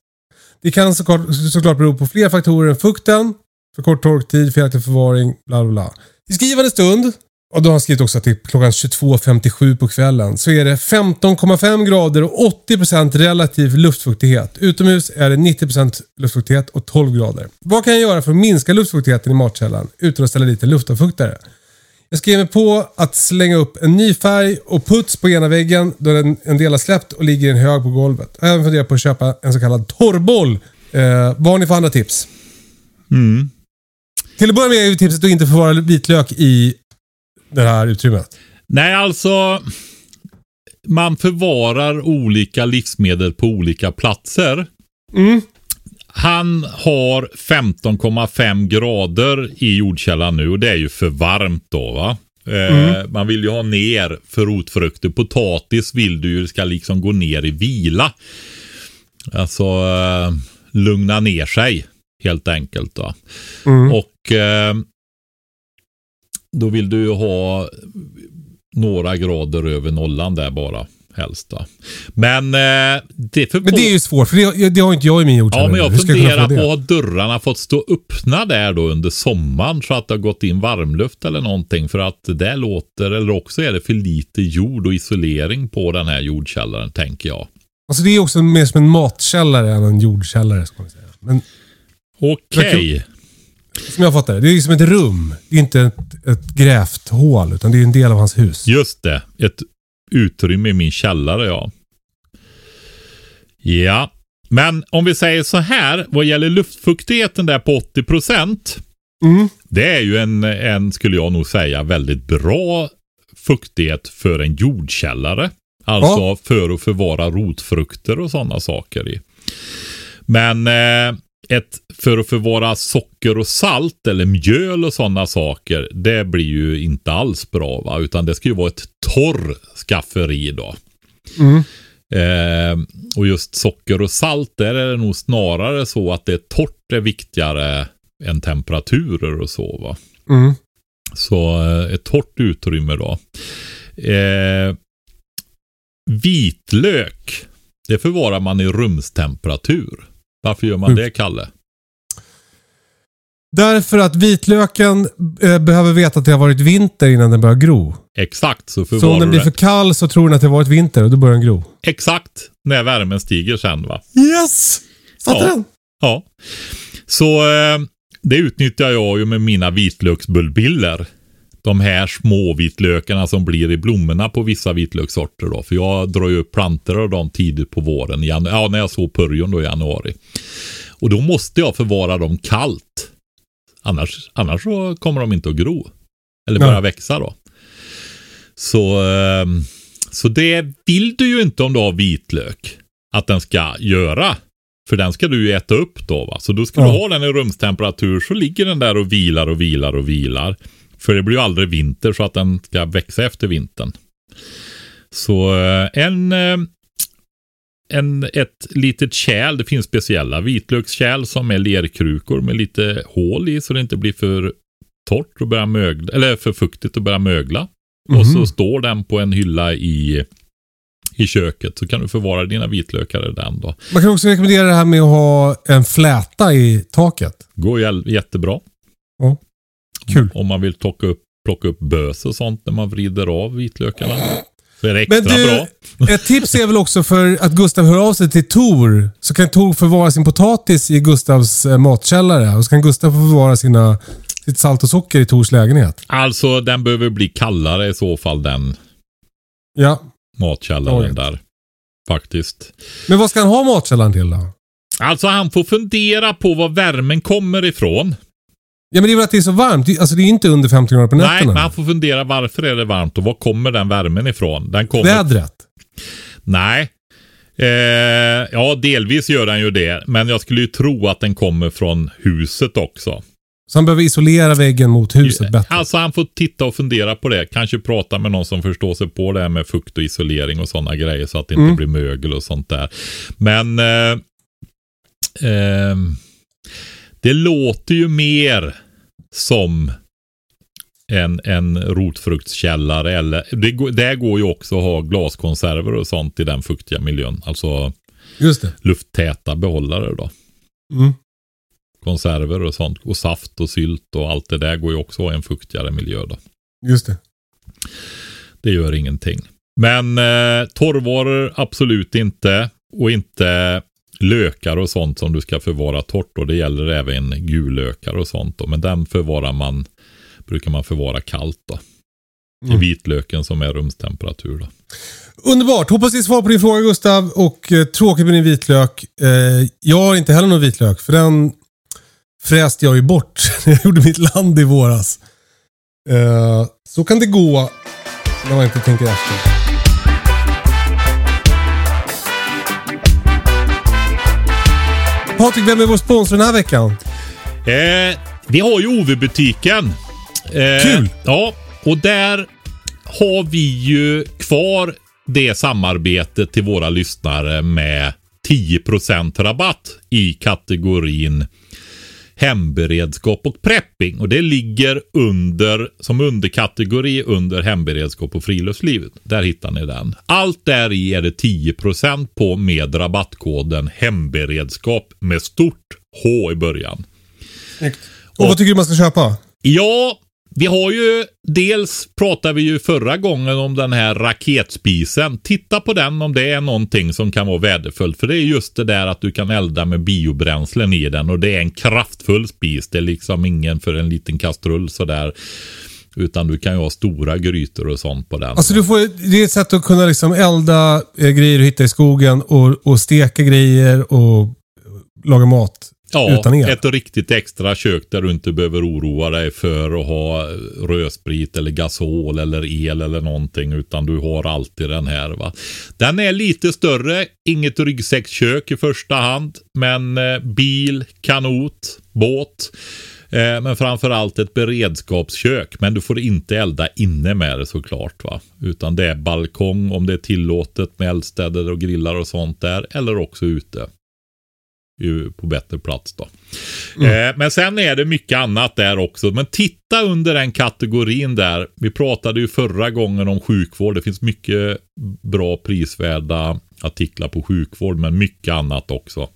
[SPEAKER 1] Det kan såklart, såklart bero på fler faktorer än fukten, för kort torktid, felaktig förvaring, bla bla bla. I skrivande stund, och då har han skrivit också till klockan 22.57 på kvällen, så är det 15,5 grader och 80% relativ luftfuktighet. Utomhus är det 90% luftfuktighet och 12 grader. Vad kan jag göra för att minska luftfuktigheten i matkällan utan att ställa dit en luftavfuktare? Jag skrev mig på att slänga upp en ny färg och puts på ena väggen då den, en del har släppt och ligger i en hög på golvet. Jag har även funderat på att köpa en så kallad torrboll. Eh, vad har ni för andra tips?
[SPEAKER 2] Mm.
[SPEAKER 1] Till att börja med är ju tipset att inte förvara vitlök i det här utrymmet.
[SPEAKER 2] Nej, alltså. Man förvarar olika livsmedel på olika platser.
[SPEAKER 1] Mm.
[SPEAKER 2] Han har 15,5 grader i jordkällan nu och det är ju för varmt då va. Eh, Man vill ju ha ner för rotfrukter. Potatis vill du ju ska liksom gå ner i vila. Alltså eh, lugna ner sig helt enkelt. Va? Och eh, då vill du ha några grader över nollan där bara helst. Då. Men eh, det
[SPEAKER 1] Men det är ju svårt för det, det har inte jag i min jordkällare.
[SPEAKER 2] Ja, men jag funderar på att dörrarna fått stå öppna där då under sommaren så att det har gått in varmluft eller någonting för att det låter, eller också är det för lite jord och isolering på den här jordkällaren tänker jag.
[SPEAKER 1] Alltså det är också mer som en matkällare än en jordkällare. Ska man säga. Men
[SPEAKER 2] Okej.
[SPEAKER 1] Som jag fattar det, det är som ett rum. Det är inte ett, ett grävt hål utan det är en del av hans hus.
[SPEAKER 2] Just det. Ett utrymme i min källare ja. Ja. Men om vi säger så här, vad gäller luftfuktigheten där på 80 procent.
[SPEAKER 1] Mm.
[SPEAKER 2] Det är ju en, en, skulle jag nog säga, väldigt bra fuktighet för en jordkällare. Alltså
[SPEAKER 1] Ja.
[SPEAKER 2] för att förvara rotfrukter och sådana saker i. Men eh, ett, för att förvara socker och salt eller mjöl och sådana saker, det blir ju inte alls bra. Va? Utan det ska ju vara ett torr skafferi då.
[SPEAKER 1] Mm.
[SPEAKER 2] Eh, och just socker och salt, där är det nog snarare så att det är torrt är viktigare än temperaturer och så. Va?
[SPEAKER 1] Mm.
[SPEAKER 2] Så eh, ett torrt utrymme då. Eh, vitlök, det förvarar man i rumstemperatur. Varför gör man
[SPEAKER 1] Mm.
[SPEAKER 2] det, Kalle?
[SPEAKER 1] Därför att vitlöken eh, behöver veta att det har varit vinter innan den börjar gro.
[SPEAKER 2] Exakt, så
[SPEAKER 1] Så om den blir för kall så tror den att det har varit vinter och då börjar den gro.
[SPEAKER 2] Exakt, när värmen stiger sen va.
[SPEAKER 1] Yes! Fattar
[SPEAKER 2] Ja.
[SPEAKER 1] den?
[SPEAKER 2] Ja. Så eh, det utnyttjar jag ju med mina vitlöksbulbiller. De här små vitlökarna som blir i blommorna på vissa vitlökssorter då. För jag drar ju upp plantor av dem tidigt på våren. ja, när jag såg purjon då i januari. Och då måste jag förvara dem kallt. Annars, annars så kommer de inte att gro. Eller börja
[SPEAKER 1] Ja.
[SPEAKER 2] växa då. Så, eh, så det vill du ju inte om du har vitlök. Att den ska göra. För den ska du ju äta upp då va. Så då ska
[SPEAKER 1] Ja.
[SPEAKER 2] du ha den i rumstemperatur så ligger den där och vilar och vilar och vilar. För det blir ju aldrig vinter så att den ska växa efter vintern. Så eh, en, eh, en, ett litet kärl, det finns speciella vitlökskärl som är lerkrukor med lite hål i så det inte blir för torrt och börjar mögla, eller för fuktigt och börja mögla. Och så
[SPEAKER 1] Mhm.
[SPEAKER 2] står den på en hylla i, i köket så kan du förvara dina vitlökar i den då.
[SPEAKER 1] Man kan också rekommendera det här med att ha en fläta i taket.
[SPEAKER 2] Går jättebra.
[SPEAKER 1] Ja. Kul.
[SPEAKER 2] Om man vill plocka upp, plocka upp bös och sånt när man vrider av vitlökarna. Så är det extra
[SPEAKER 1] Men du,
[SPEAKER 2] bra.
[SPEAKER 1] ett tips är väl också för att Gustav hör av sig till Tor. Så kan Tor förvara sin potatis i Gustavs eh, matkällare. Och så kan Gustav förvara sina, sitt salt och socker i Tors lägenhet.
[SPEAKER 2] Alltså den behöver bli kallare i så fall den
[SPEAKER 1] Ja.
[SPEAKER 2] matkällaren där. Faktiskt.
[SPEAKER 1] Men vad ska han ha matkällaren till då?
[SPEAKER 2] Alltså han får fundera på var värmen kommer ifrån.
[SPEAKER 1] Ja, men det är väl att det är så varmt. Alltså det är inte under 15 grader på
[SPEAKER 2] Nej,
[SPEAKER 1] nätterna.
[SPEAKER 2] men han får fundera varför är det varmt och var kommer den värmen ifrån? Den kommer...
[SPEAKER 1] Vädret.
[SPEAKER 2] Nej. Eh, ja, delvis gör den ju det. Men jag skulle ju tro att den kommer från huset också.
[SPEAKER 1] Så han behöver isolera väggen mot huset bättre.
[SPEAKER 2] Alltså han får titta och fundera på det. Kanske prata med någon som förstår sig på det här med fukt och isolering och sådana grejer så att det inte
[SPEAKER 1] Mm.
[SPEAKER 2] blir mögel och sånt där. Men eh, eh, det låter ju mer som en, en rotfruktskällare eller det, går- det går ju också att ha glaskonserver och sånt i den fuktiga miljön. Alltså lufttäta behållare då.
[SPEAKER 1] Mm.
[SPEAKER 2] Konserver och sånt. Och saft och sylt och allt det där går ju också att ha i en fuktigare miljö då.
[SPEAKER 1] Just det.
[SPEAKER 2] Det gör ingenting. Men eh, torrvaror absolut inte. Och inte lökar och sånt som du ska förvara torrt. Och det gäller även gullökar och sånt. Då. Men den förvarar man, brukar man förvara kallt då.
[SPEAKER 1] Mm.
[SPEAKER 2] vitlöken som är rumstemperatur då.
[SPEAKER 1] Underbart. Hoppas det är svar på din fråga Gustav. Och eh, tråkigt med din vitlök. Eh, jag har inte heller någon vitlök. För den fräste jag ju bort [laughs] när jag gjorde mitt land i våras. Eh, så kan det gå när man inte tänker efter. Patrik, vem är vår sponsor den här veckan?
[SPEAKER 2] Eh, vi har ju OV-butiken. Eh,
[SPEAKER 1] Kul!
[SPEAKER 2] Ja, och där har vi ju kvar det samarbetet till våra lyssnare med 10% rabatt i kategorin hemberedskap och prepping. Och det ligger under, som underkategori under hemberedskap och friluftsliv. Där hittar ni den. Allt där i är det 10% på med rabattkoden hemberedskap med stort H i början.
[SPEAKER 1] Och vad tycker du man ska köpa?
[SPEAKER 2] Ja, vi har ju dels pratade vi ju förra gången om den här raketspisen. Titta på den om det är någonting som kan vara värdefullt. För det är just det där att du kan elda med biobränslen i den och det är en kraftfull spis. Det är liksom ingen för en liten kastrull sådär. Utan du kan ju ha stora grytor och sånt på den.
[SPEAKER 1] Alltså du får, det är ett sätt att kunna liksom elda eh, grejer du hittar i skogen och, och steka grejer och laga mat
[SPEAKER 2] Ja,
[SPEAKER 1] utan el.
[SPEAKER 2] ett riktigt extra kök där du inte behöver oroa dig för att ha rödsprit eller gasol eller el eller någonting utan du har alltid den här. Va? Den är lite större, inget ryggsäckskök i första hand, men eh, bil, kanot, båt. Eh, men framförallt ett beredskapskök. Men du får inte elda inne med det såklart. Va? Utan det är balkong om det är tillåtet med eldstäder och grillar och sånt där. Eller också ute på bättre plats då. Eh, men sen är det mycket annat där också. Men titta under den kategorin där. Vi pratade ju förra gången om sjukvård. Det finns mycket bra prisvärda artiklar på sjukvård, men mycket annat också.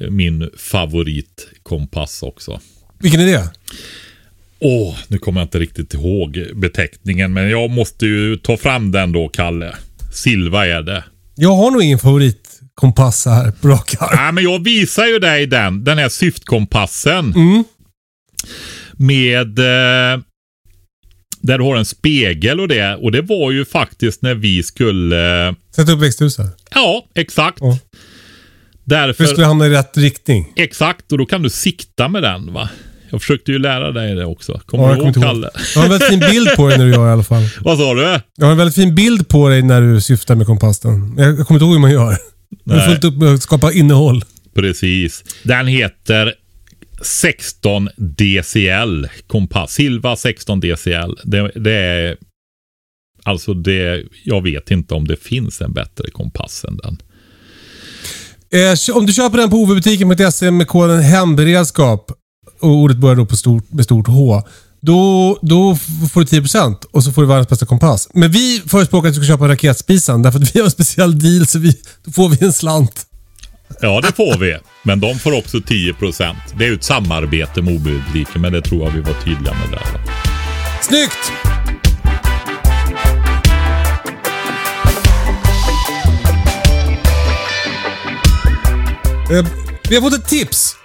[SPEAKER 2] Eh, Min favoritkompass också.
[SPEAKER 1] Vilken är det?
[SPEAKER 2] Åh, nu kommer jag inte riktigt ihåg beteckningen, men jag måste ju ta fram den då, Kalle. Silva är det.
[SPEAKER 1] Jag har nog ingen favoritkompass här på rak arm.
[SPEAKER 2] Nej, men jag visar ju dig den. Den här syftkompassen.
[SPEAKER 1] Mm.
[SPEAKER 2] Med... Eh, där du har en spegel och det. Och det var ju faktiskt när vi skulle...
[SPEAKER 1] Sätt upp växthuset.
[SPEAKER 2] Ja, exakt.
[SPEAKER 1] Ja.
[SPEAKER 2] Därför...
[SPEAKER 1] För att skulle hamna i rätt riktning.
[SPEAKER 2] Exakt, och då kan du sikta med den va. Jag försökte ju lära dig det också.
[SPEAKER 1] Ja,
[SPEAKER 2] Kommer
[SPEAKER 1] jag
[SPEAKER 2] du ihåg. Kalle?
[SPEAKER 1] Jag har en väldigt fin bild på dig när du gör i alla fall. [laughs]
[SPEAKER 2] Vad sa du?
[SPEAKER 1] Jag har en väldigt fin bild på dig när du syftar med kompassen. Jag kommer inte ihåg hur man gör. Jag har fullt upp med att skapa innehåll.
[SPEAKER 2] Precis. Den heter 16 DCL kompass. Silva 16 DCL. Det, det är alltså det. Jag vet inte om det finns en bättre kompass än den.
[SPEAKER 1] Eh, om du köper den på ovbutiken.se med koden hemberedskap och ordet börjar då på stort, med stort H. Då, då får du 10% och så får du världens bästa kompass. Men vi förespråkar att du ska köpa raketspisen därför att vi har en speciell deal så vi, då får vi en slant.
[SPEAKER 2] Ja, det får vi. Men de får också 10% Det är ju ett samarbete med OB-butiken, men det tror jag vi var tydliga med där.
[SPEAKER 1] Snyggt! Eh, Vi har fått ett tips.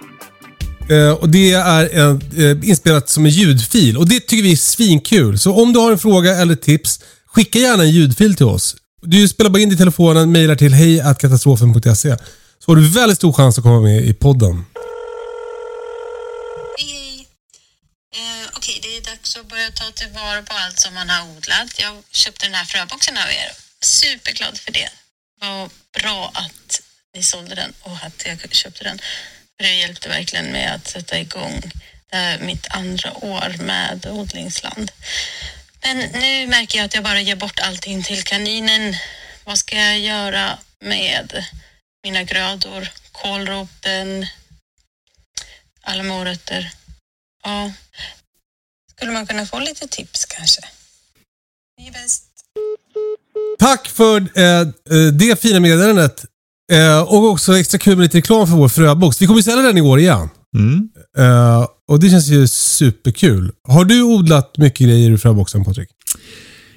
[SPEAKER 1] Eh, och Det är en, eh, inspelat som en ljudfil och det tycker vi är svinkul. Så om du har en fråga eller tips, skicka gärna en ljudfil till oss. Du spelar bara in det i telefonen, mejlar till hejkatastrofen.se. Så har du väldigt stor chans att komma med i podden.
[SPEAKER 7] Hej, hej. Eh, ta tillvara på allt som man har odlat. Jag köpte den här fröboxen av er. Superglad för det. Vad bra att ni sålde den och att jag köpte den. För det hjälpte verkligen med att sätta igång det här mitt andra år med odlingsland. Men nu märker jag att jag bara ger bort allting till kaninen. Vad ska jag göra med mina grödor? Kålroten, alla morötter. Ja, skulle man kunna få lite tips kanske? Ni är bäst.
[SPEAKER 1] Tack för eh, eh det fina meddelandet. Eh, och också extra kul med lite reklam för vår fröbox. Vi kommer sälja den i år igen.
[SPEAKER 2] Mm.
[SPEAKER 1] Eh, och det känns ju superkul. Har du odlat mycket grejer i fröboxen Patrik?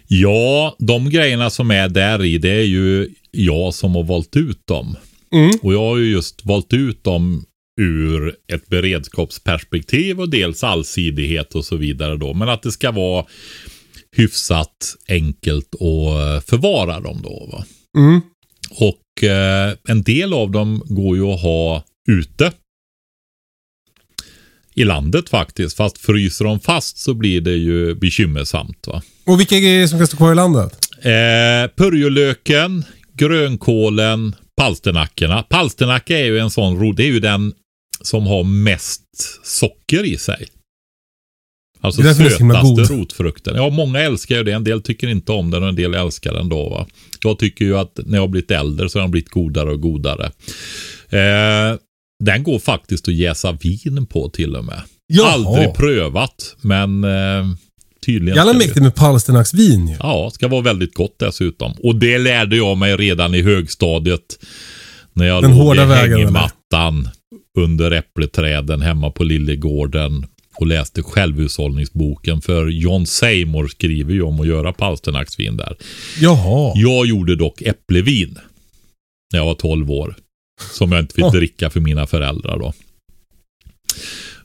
[SPEAKER 2] Ja, de grejerna som är där i, det är ju jag som har valt ut dem.
[SPEAKER 1] Mm.
[SPEAKER 2] Och jag har ju just valt ut dem ur ett beredskapsperspektiv och dels allsidighet och så vidare då. Men att det ska vara hyfsat enkelt att förvara dem då. Va?
[SPEAKER 1] Mm.
[SPEAKER 2] Och eh, en del av dem går ju att ha ute. I landet faktiskt. Fast fryser de fast så blir det ju bekymmersamt. Va?
[SPEAKER 1] Och vilka grejer som kan stå kvar i landet?
[SPEAKER 2] Eh, purjolöken, grönkålen, palsternackorna. Palsternacka är ju en sån rot. Det är ju den som har mest socker i sig. Alltså
[SPEAKER 1] Det är
[SPEAKER 2] sötaste rotfrukten. Ja, många älskar ju det. En del tycker inte om den och en del älskar den då. Va? Jag tycker ju att när jag har blivit äldre så har den blivit godare och godare. Eh, den går faktiskt att jäsa vin på till och med.
[SPEAKER 1] Jaha.
[SPEAKER 2] Aldrig prövat, men eh, tydligen.
[SPEAKER 1] Jävla mäktigt med palsternacksvin ju.
[SPEAKER 2] Ja, ska vara väldigt gott dessutom. Och det lärde jag mig redan i högstadiet. När jag
[SPEAKER 1] Den
[SPEAKER 2] låg
[SPEAKER 1] hårda
[SPEAKER 2] i
[SPEAKER 1] vägen,
[SPEAKER 2] hängmattan under äppleträden hemma på Lillegården och läste självhushållningsboken. För John Seymour skriver ju om att göra palsternacksvin där.
[SPEAKER 1] Jaha.
[SPEAKER 2] Jag gjorde dock äpplevin när jag var 12 år. Som jag inte fick dricka för mina föräldrar då.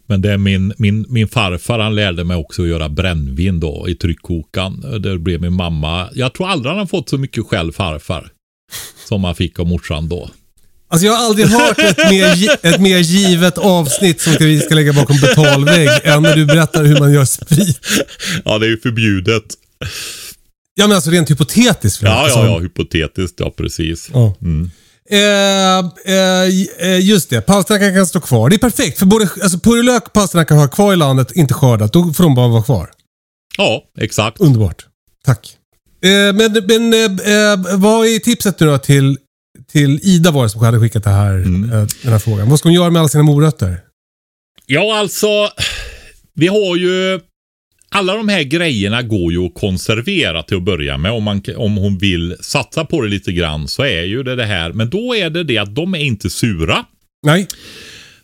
[SPEAKER 2] Men det är min, min, min farfar han lärde mig också att göra brännvin då i tryckkokaren. Det blev min mamma. Jag tror aldrig han har fått så mycket själv farfar. Som han fick av morsan då.
[SPEAKER 1] Alltså jag har aldrig hört ett mer, ett mer givet avsnitt som vi ska lägga bakom betalvägg än när du berättar hur man gör sprit.
[SPEAKER 2] Ja, det är ju förbjudet.
[SPEAKER 1] Ja men alltså rent hypotetiskt. Fredrik.
[SPEAKER 2] Ja,
[SPEAKER 1] Alltså,
[SPEAKER 2] ja, ja, hypotetiskt. Ja, precis.
[SPEAKER 1] ja.
[SPEAKER 2] Mm.
[SPEAKER 1] Eh, eh, eh, just det, palsternackan kan stå kvar. det är perfekt för både alltså, purjolök och palsternacka har kvar i landet, inte skördat. Då får de bara vara kvar.
[SPEAKER 2] Ja, exakt.
[SPEAKER 1] Underbart. Tack. Eh, men men eh, eh, vad är tipset nu då till, till Ida var det som hade skickat det här,
[SPEAKER 2] Mm.
[SPEAKER 1] eh, den här frågan. Vad ska hon göra med alla sina morötter?
[SPEAKER 2] Ja, alltså. Vi har ju... Alla de här grejerna går ju att konservera till att börja med. Om, man, om hon vill satsa på det lite grann så är ju det det här. Men då är det det att de är inte sura.
[SPEAKER 1] Nej.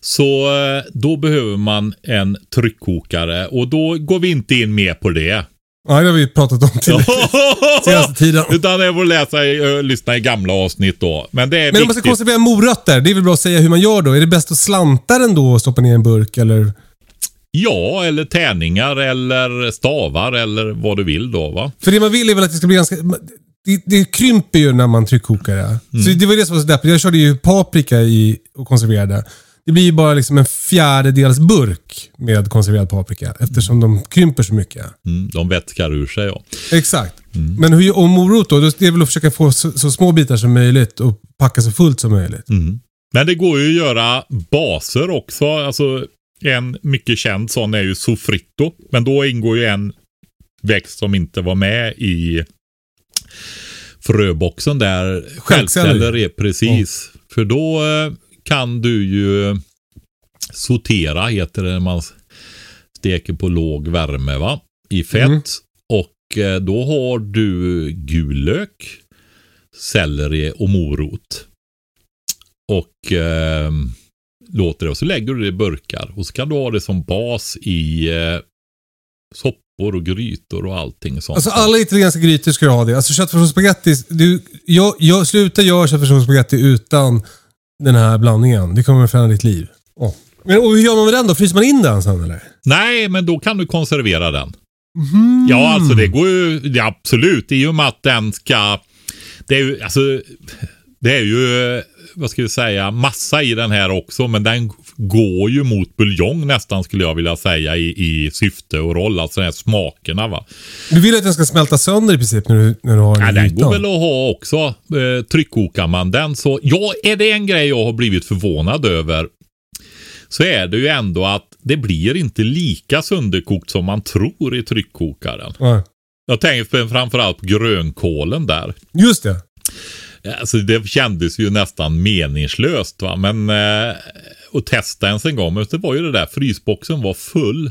[SPEAKER 2] Så eh, då behöver man en tryckkokare och då går vi inte in mer på det.
[SPEAKER 1] Ja, det har vi pratat om till [laughs] senaste tiden.
[SPEAKER 2] Utan det får läsa, i- ö, lyssna i gamla avsnitt då. Men det är
[SPEAKER 1] Men om man ska konservera morötter, det är väl bra att säga hur man gör då? Är det bäst att slanta den då och stoppa ner i en burk eller?
[SPEAKER 2] Ja, eller tärningar eller stavar eller vad du vill då va.
[SPEAKER 1] För det man vill är väl att det ska bli ganska... Det, det krymper ju när man tryckkokar det. Så
[SPEAKER 2] Mm.
[SPEAKER 1] det var det som var så deppigt. Jag körde ju paprika i och konserverade. Det blir ju bara liksom en fjärdedels burk med konserverad paprika eftersom de krymper så mycket.
[SPEAKER 2] Mm, de vätskar ur sig ja.
[SPEAKER 1] Exakt.
[SPEAKER 2] Mm.
[SPEAKER 1] Men hur, och morot då? Det är väl att försöka få så, så små bitar som möjligt och packa så fullt som möjligt.
[SPEAKER 2] Mm. Men det går ju att göra baser också. Alltså en mycket känd sån är ju sofrito. Men då ingår ju en växt som inte var med i fröboxen där. Stjälpceller är precis. För då eh, kan du ju sortera, heter det när man steker på låg värme va? I fett.
[SPEAKER 1] Mm.
[SPEAKER 2] Och eh, då har du gul lök, selleri och morot. Och eh, låter det och så lägger du det i burkar. Och så kan du ha det som bas i eh, soppor och grytor och allting sånt.
[SPEAKER 1] Alltså alla italienska grytor ska ju ha det. Alltså köttfärs och spagetti. Du, jag, jag, sluta göra köttfärs och spagetti utan den här blandningen. Det kommer förändra ditt liv. Åh. Men, och hur gör man med den då? Fryser man in den sen eller?
[SPEAKER 2] Nej, men då kan du konservera den.
[SPEAKER 1] Mhm.
[SPEAKER 2] Ja, alltså det går ju, ja, absolut. I och med att den ska, det är ju, alltså, det är ju vad ska vi säga, massa i den här också. Men den går ju mot buljong nästan skulle jag vilja säga i, i syfte och roll. Alltså de här smakerna va.
[SPEAKER 1] Du vill att den ska smälta sönder i princip när du, när du har den
[SPEAKER 2] Ja, den
[SPEAKER 1] ytan?
[SPEAKER 2] går väl att ha också. Eh, tryckkokar man den så, ja, är det en grej jag har blivit förvånad över så är det ju ändå att det blir inte lika sönderkokt som man tror i tryckkokaren.
[SPEAKER 1] Ja.
[SPEAKER 2] Jag tänker framförallt på grönkålen där.
[SPEAKER 1] Just det.
[SPEAKER 2] Alltså det kändes ju nästan meningslöst va. Men eh, att testa ens en gång. Men det var ju det där. Frysboxen var full.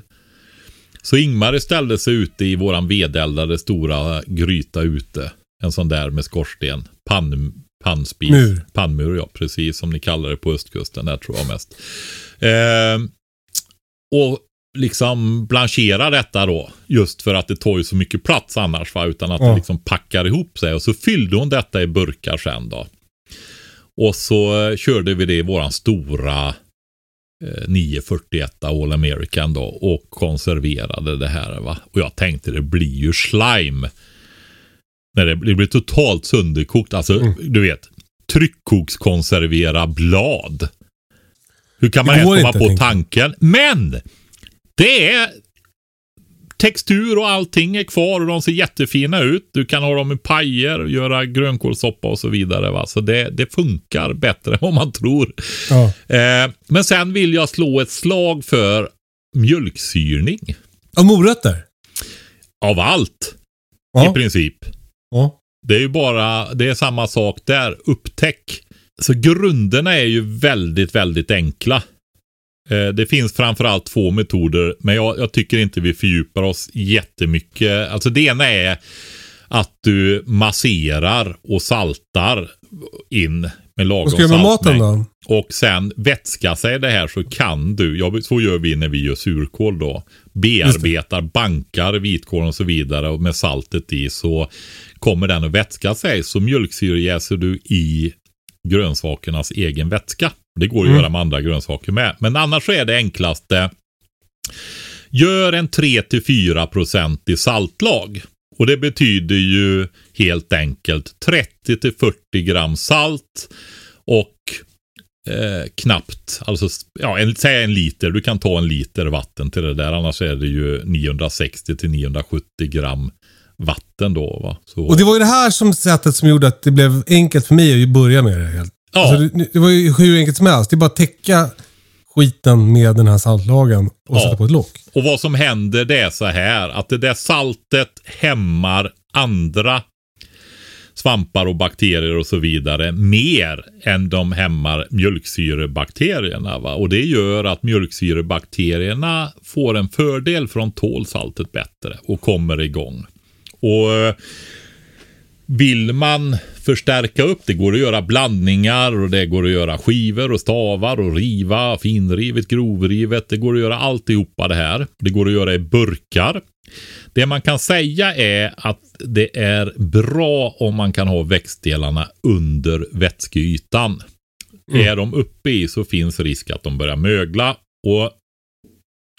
[SPEAKER 2] Så Ingmar ställde sig ute i våran vedeldade stora gryta ute. En sån där med skorsten. Pann, pannspis.
[SPEAKER 1] Mur.
[SPEAKER 2] Pannmur ja, precis som ni kallar det på östkusten. Där tror jag mest. Eh, och liksom blanchera detta då. Just för att det tar ju så mycket plats annars va. Utan att
[SPEAKER 1] Ja.
[SPEAKER 2] det liksom packar ihop sig. Och så fyllde hon detta i burkar sen då. Och så eh, körde vi det i våran stora eh, 941 All American då. Och konserverade det här va. Och jag tänkte det blir ju slime. När det, det blir totalt sönderkokt. Alltså
[SPEAKER 1] Mm.
[SPEAKER 2] du vet. Tryckkokskonservera blad. Hur kan man ens komma
[SPEAKER 1] inte,
[SPEAKER 2] på tanken? Men! Det är textur och allting är kvar och de ser jättefina ut. Du kan ha dem i pajer, göra grönkålssoppa och så vidare. Va? Så det, det funkar bättre [laughs] än vad man tror.
[SPEAKER 1] Ja.
[SPEAKER 2] Eh, men sen vill jag slå ett slag för mjölksyrning.
[SPEAKER 1] Och morötter?
[SPEAKER 2] Av allt
[SPEAKER 1] Ja.
[SPEAKER 2] i princip.
[SPEAKER 1] ja.
[SPEAKER 2] Det är ju bara, det är samma sak där. Upptäck. Så grunderna är ju väldigt, väldigt enkla. Eh, Det finns framförallt två metoder, men jag, jag tycker inte vi fördjupar oss jättemycket. Alltså det ena är att du masserar och saltar in med lagom
[SPEAKER 1] Vad ska göra med maten
[SPEAKER 2] saltmängd.
[SPEAKER 1] då?
[SPEAKER 2] Och sen vätska sig det här så kan du, ja, så gör vi när vi gör surkål då. Bearbetar, bankar vitkål och så vidare och med saltet i så kommer den att vätska sig. Så mjölksyrejäser du i grönsakernas egen vätska. Det går ju att
[SPEAKER 1] Mm.
[SPEAKER 2] göra med andra grönsaker med. Men annars så är det enklaste. Gör en 3-4% i saltlag. Och det betyder ju helt enkelt 30-40 gram salt och eh, knappt, alltså ja, en, säg en liter. Du kan ta en liter vatten till det där. Annars är det ju 960-970 gram vatten då. Va? Så,
[SPEAKER 1] Och det var ju det här som sättet som gjorde att det blev enkelt för mig att börja med det. Helt.
[SPEAKER 2] Ja.
[SPEAKER 1] Alltså, det, det var ju hur enkelt som helst. Det är bara att täcka skiten med den här saltlagen och
[SPEAKER 2] Ja.
[SPEAKER 1] sätta på ett lock.
[SPEAKER 2] Och vad som händer det är så här att det där saltet hämmar andra svampar och bakterier och så vidare mer än de hämmar mjölksyrebakterierna. Va? Och det gör att mjölksyrebakterierna får en fördel för de tål saltet bättre och kommer igång. Och eh, vill man förstärka upp, det går att göra blandningar och det går att göra skivor och stavar och riva, finrivet, grovrivet. Det går att göra alltihopa det här. Det går att göra i burkar. Det man kan säga är att det är bra om man kan ha växtdelarna under vätskeytan. Är de uppe i så finns risk att de börjar mögla. Och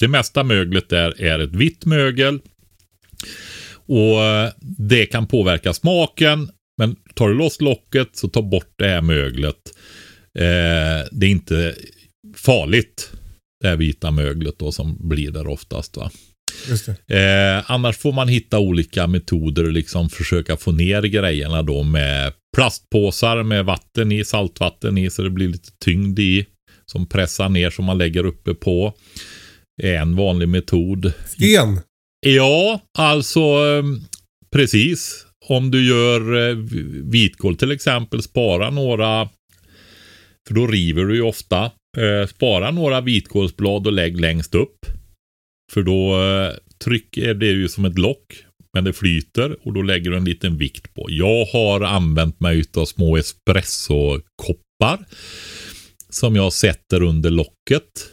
[SPEAKER 2] det mesta möglet där är ett vitt mögel. Och eh, det kan påverka smaken. Men tar du loss locket så ta bort det här möglet. Eh, det är inte farligt. Det här vita möglet då som blir där oftast. Va? Eh, annars får man hitta olika metoder och liksom försöka få ner grejerna då med plastpåsar med vatten i, saltvatten i så det blir lite tyngd i. Som pressar ner som man lägger uppe på. Är en vanlig metod.
[SPEAKER 1] Sten.
[SPEAKER 2] Ja, alltså ehm, precis. Om du gör eh, vitkål till exempel, spara några, för då river du ju ofta. Eh, spara några vitkålsblad och lägg längst upp. För då eh, trycker det ju som ett lock, men det flyter och då lägger du en liten vikt på. Jag har använt mig av små espressokoppar som jag sätter under locket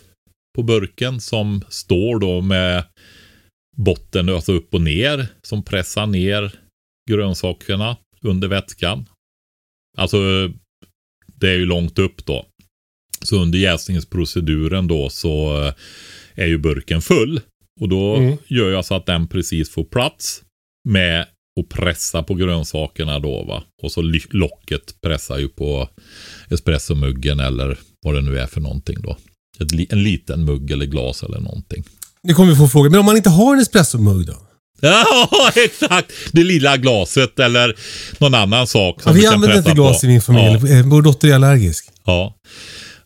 [SPEAKER 2] på burken som står då med botten, alltså upp och ner, som pressar ner grönsakerna under vätskan. Alltså, det är ju långt upp då. Så under jäsningsproceduren då så eh, är ju burken full. Och då
[SPEAKER 1] Mm.
[SPEAKER 2] gör jag så att den precis får plats med och pressa på grönsakerna då va. Och så locket pressar ju på espressomuggen eller vad det nu är för någonting då. Li- en liten mugg eller glas eller någonting.
[SPEAKER 1] Nu kommer vi få frågor. Men om man inte har en espressomugg då?
[SPEAKER 2] Ja, [laughs] exakt! Det lilla glaset eller någon annan sak.
[SPEAKER 1] Ja,
[SPEAKER 2] du
[SPEAKER 1] vi
[SPEAKER 2] kan
[SPEAKER 1] använder inte glas
[SPEAKER 2] på.
[SPEAKER 1] i min familj.
[SPEAKER 2] Ja,
[SPEAKER 1] Eh, Vår dotter är allergisk.
[SPEAKER 2] ja.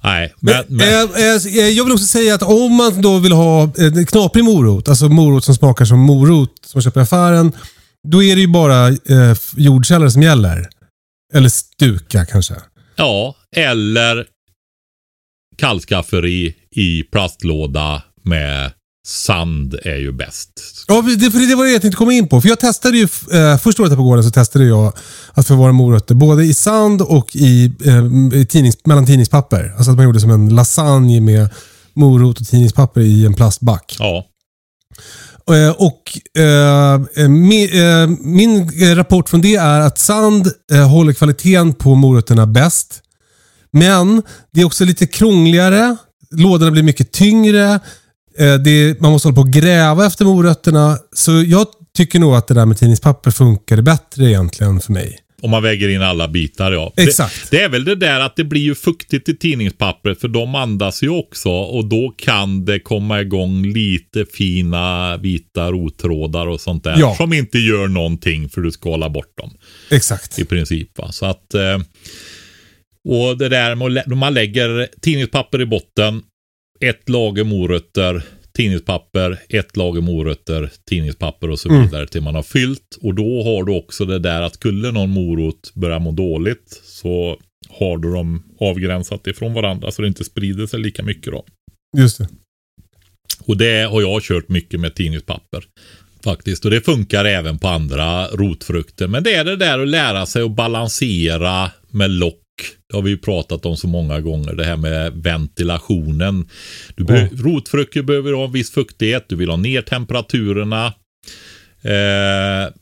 [SPEAKER 2] Nej, men...
[SPEAKER 1] Men,
[SPEAKER 2] men
[SPEAKER 1] eh, eh, jag vill också säga att om man då vill ha en knaprig morot, alltså morot som smakar som morot som man köper i affären. Då är det ju bara eh, jordkällare som gäller. Eller stuka kanske.
[SPEAKER 2] Ja, eller kallskafferi i plastlåda med sand är ju bäst.
[SPEAKER 1] Ja, det, för det var det jag tänkte komma in på. För jag testade ju, eh, första året på gården så testade jag att förvara morötter både i sand och i, eh, i tidnings, mellan tidningspapper. Alltså att man gjorde som en lasagne med morot och tidningspapper i en plastback.
[SPEAKER 2] Ja,
[SPEAKER 1] Eh, Och eh, min, eh, min eh, rapport från det är att sand eh, håller kvaliteten på morötterna bäst. Men det är också lite krångligare. Lådorna blir mycket tyngre. Eh, det, man måste hålla på och gräva efter morötterna. Så jag tycker nog att det där med tidningspapper funkar bättre egentligen för mig.
[SPEAKER 2] om man väger in alla bitar ja.
[SPEAKER 1] Exakt.
[SPEAKER 2] Det, det är väl det där att det blir ju fuktigt i tidningspappret för de andas ju också och då kan det komma igång lite fina vita rottrådar och sånt där.
[SPEAKER 1] Ja.
[SPEAKER 2] Som inte gör någonting för du skalar bort dem.
[SPEAKER 1] Exakt.
[SPEAKER 2] i princip. Va? Så att, eh, och det där med att man lägger tidningspapper i botten, ett lager morötter, tidningspapper, ett lager morötter, tidningspapper och så
[SPEAKER 1] Mm.
[SPEAKER 2] vidare till man har fyllt. Och då har du också det där att skulle någon morot börja må dåligt så har du dem avgränsat ifrån varandra så det inte sprider sig lika mycket då.
[SPEAKER 1] Just det.
[SPEAKER 2] Och det har jag kört mycket med tidningspapper. Faktiskt. Och det funkar även på andra rotfrukter. Men det är det där att lära sig att balansera med lock. Det har vi ju pratat om så många gånger. Det här med ventilationen. Du be- Rotfrukter behöver ha en viss fuktighet. Du vill ha ner temperaturerna. Eh,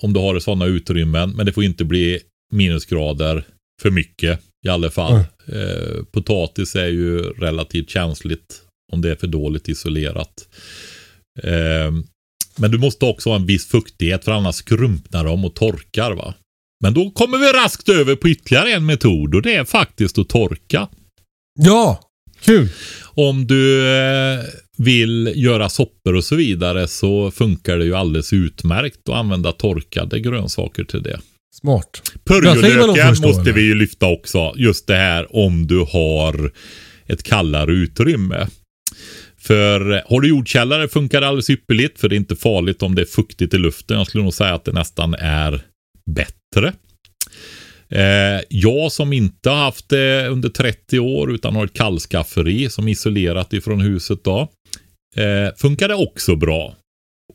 [SPEAKER 2] om du har sådana utrymmen. Men det får inte bli minusgrader för mycket i alla fall. Eh, potatis är ju relativt känsligt om det är för dåligt isolerat. Eh, men du måste också ha en viss fuktighet för annars skrumpnar de och torkar. va. Men då kommer vi raskt över på ytterligare en metod och det är faktiskt att torka.
[SPEAKER 1] Ja, kul.
[SPEAKER 2] Om du eh, vill göra soppor och så vidare så funkar det ju alldeles utmärkt att använda torkade grönsaker till det.
[SPEAKER 1] Smart.
[SPEAKER 2] Purjolöken måste
[SPEAKER 1] eller?
[SPEAKER 2] vi ju lyfta också. Just det här om du har ett kallare utrymme. För har du jordkällare funkar det alldeles ypperligt för det är inte farligt om det är fuktigt i luften. Jag skulle nog säga att det nästan är bättre. Eh, jag som inte har haft det under 30 år utan har ett kallskafferi som isolerat ifrån huset då. Eh, funkar det också bra.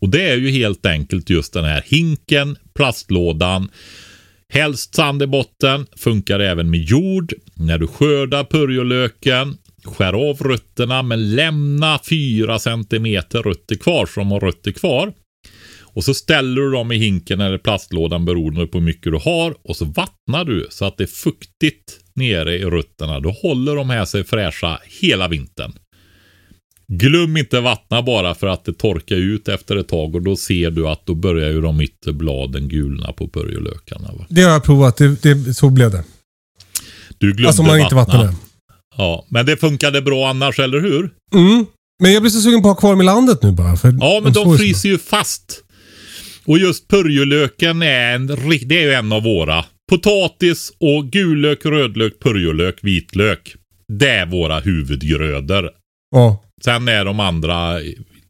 [SPEAKER 2] Och det är ju helt enkelt just den här hinken, plastlådan, Helst sand i botten, funkar även med jord. När du skördar purjolöken, skär av rötterna men lämna 4 cm rötter kvar så de har rötter kvar. Och så ställer du dem i hinken eller plastlådan beroende på hur mycket du har och så vattnar du så att det är fuktigt nere i rötterna. Då håller de här sig fräscha hela vintern. Glöm inte vattna bara för att det torkar ut efter ett tag och då ser du att då börjar ju de ytterbladen gulna på purjolökarna. Va?
[SPEAKER 1] Det har jag provat. Det, det, så blev det.
[SPEAKER 2] Du glömde
[SPEAKER 1] Alltså man inte
[SPEAKER 2] vattna.
[SPEAKER 1] vattnar det.
[SPEAKER 2] Ja, men det funkade bra annars, eller hur?
[SPEAKER 1] Mm. Men jag blir så sugen på att ha kvar dem i landet nu bara. För
[SPEAKER 2] Ja, men de
[SPEAKER 1] så
[SPEAKER 2] fryser ju fast. Och just purjolöken är, en, det är ju en av våra. Potatis och gullök, rödlök, purjolök, vitlök. Det är våra huvudgrödor.
[SPEAKER 1] Ja.
[SPEAKER 2] Sen är de andra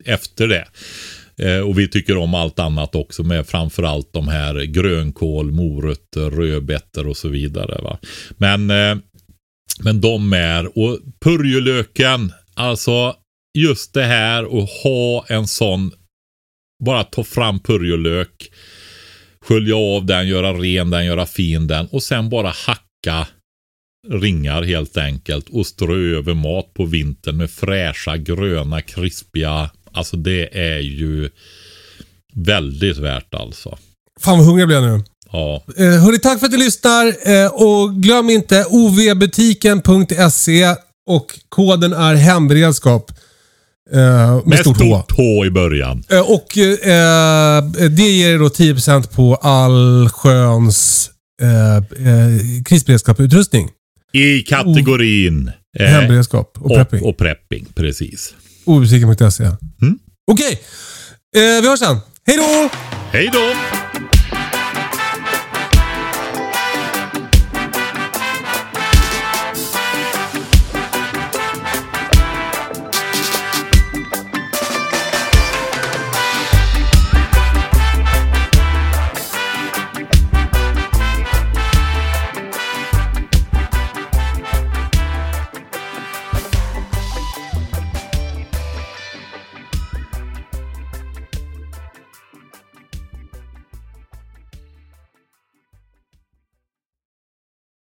[SPEAKER 2] efter det. Eh, och vi tycker om allt annat också med framförallt de här grönkål, morötter, rödbetor och så vidare. Va? Men, eh, men de är, och purjolöken, alltså just det här att ha en sån, bara ta fram purjolök, skölja av den, göra ren den, göra fin den och sen bara hacka ringar helt enkelt och strö över mat på vintern med fräscha, gröna, krispiga. Alltså det är ju väldigt värt alltså.
[SPEAKER 1] Fan vad hungrig jag blev nu.
[SPEAKER 2] Ja,
[SPEAKER 1] Eh, hörni, tack för att ni lyssnar. Eh, och glöm inte ovbutiken.se och koden är hembredskap. Eh, med,
[SPEAKER 2] Med
[SPEAKER 1] stort, H.
[SPEAKER 2] stort H i början.
[SPEAKER 1] Eh, och eh, det ger er då 10% på all sköns eh, krisberedskapsutrustning.
[SPEAKER 2] I kategorin eh,
[SPEAKER 1] Hemberedskap och prepping.
[SPEAKER 2] och, och prepping. Precis.
[SPEAKER 1] Obesviken.se. Mm. Okej, eh, vi hörs sen. Hej då!
[SPEAKER 2] Hej då!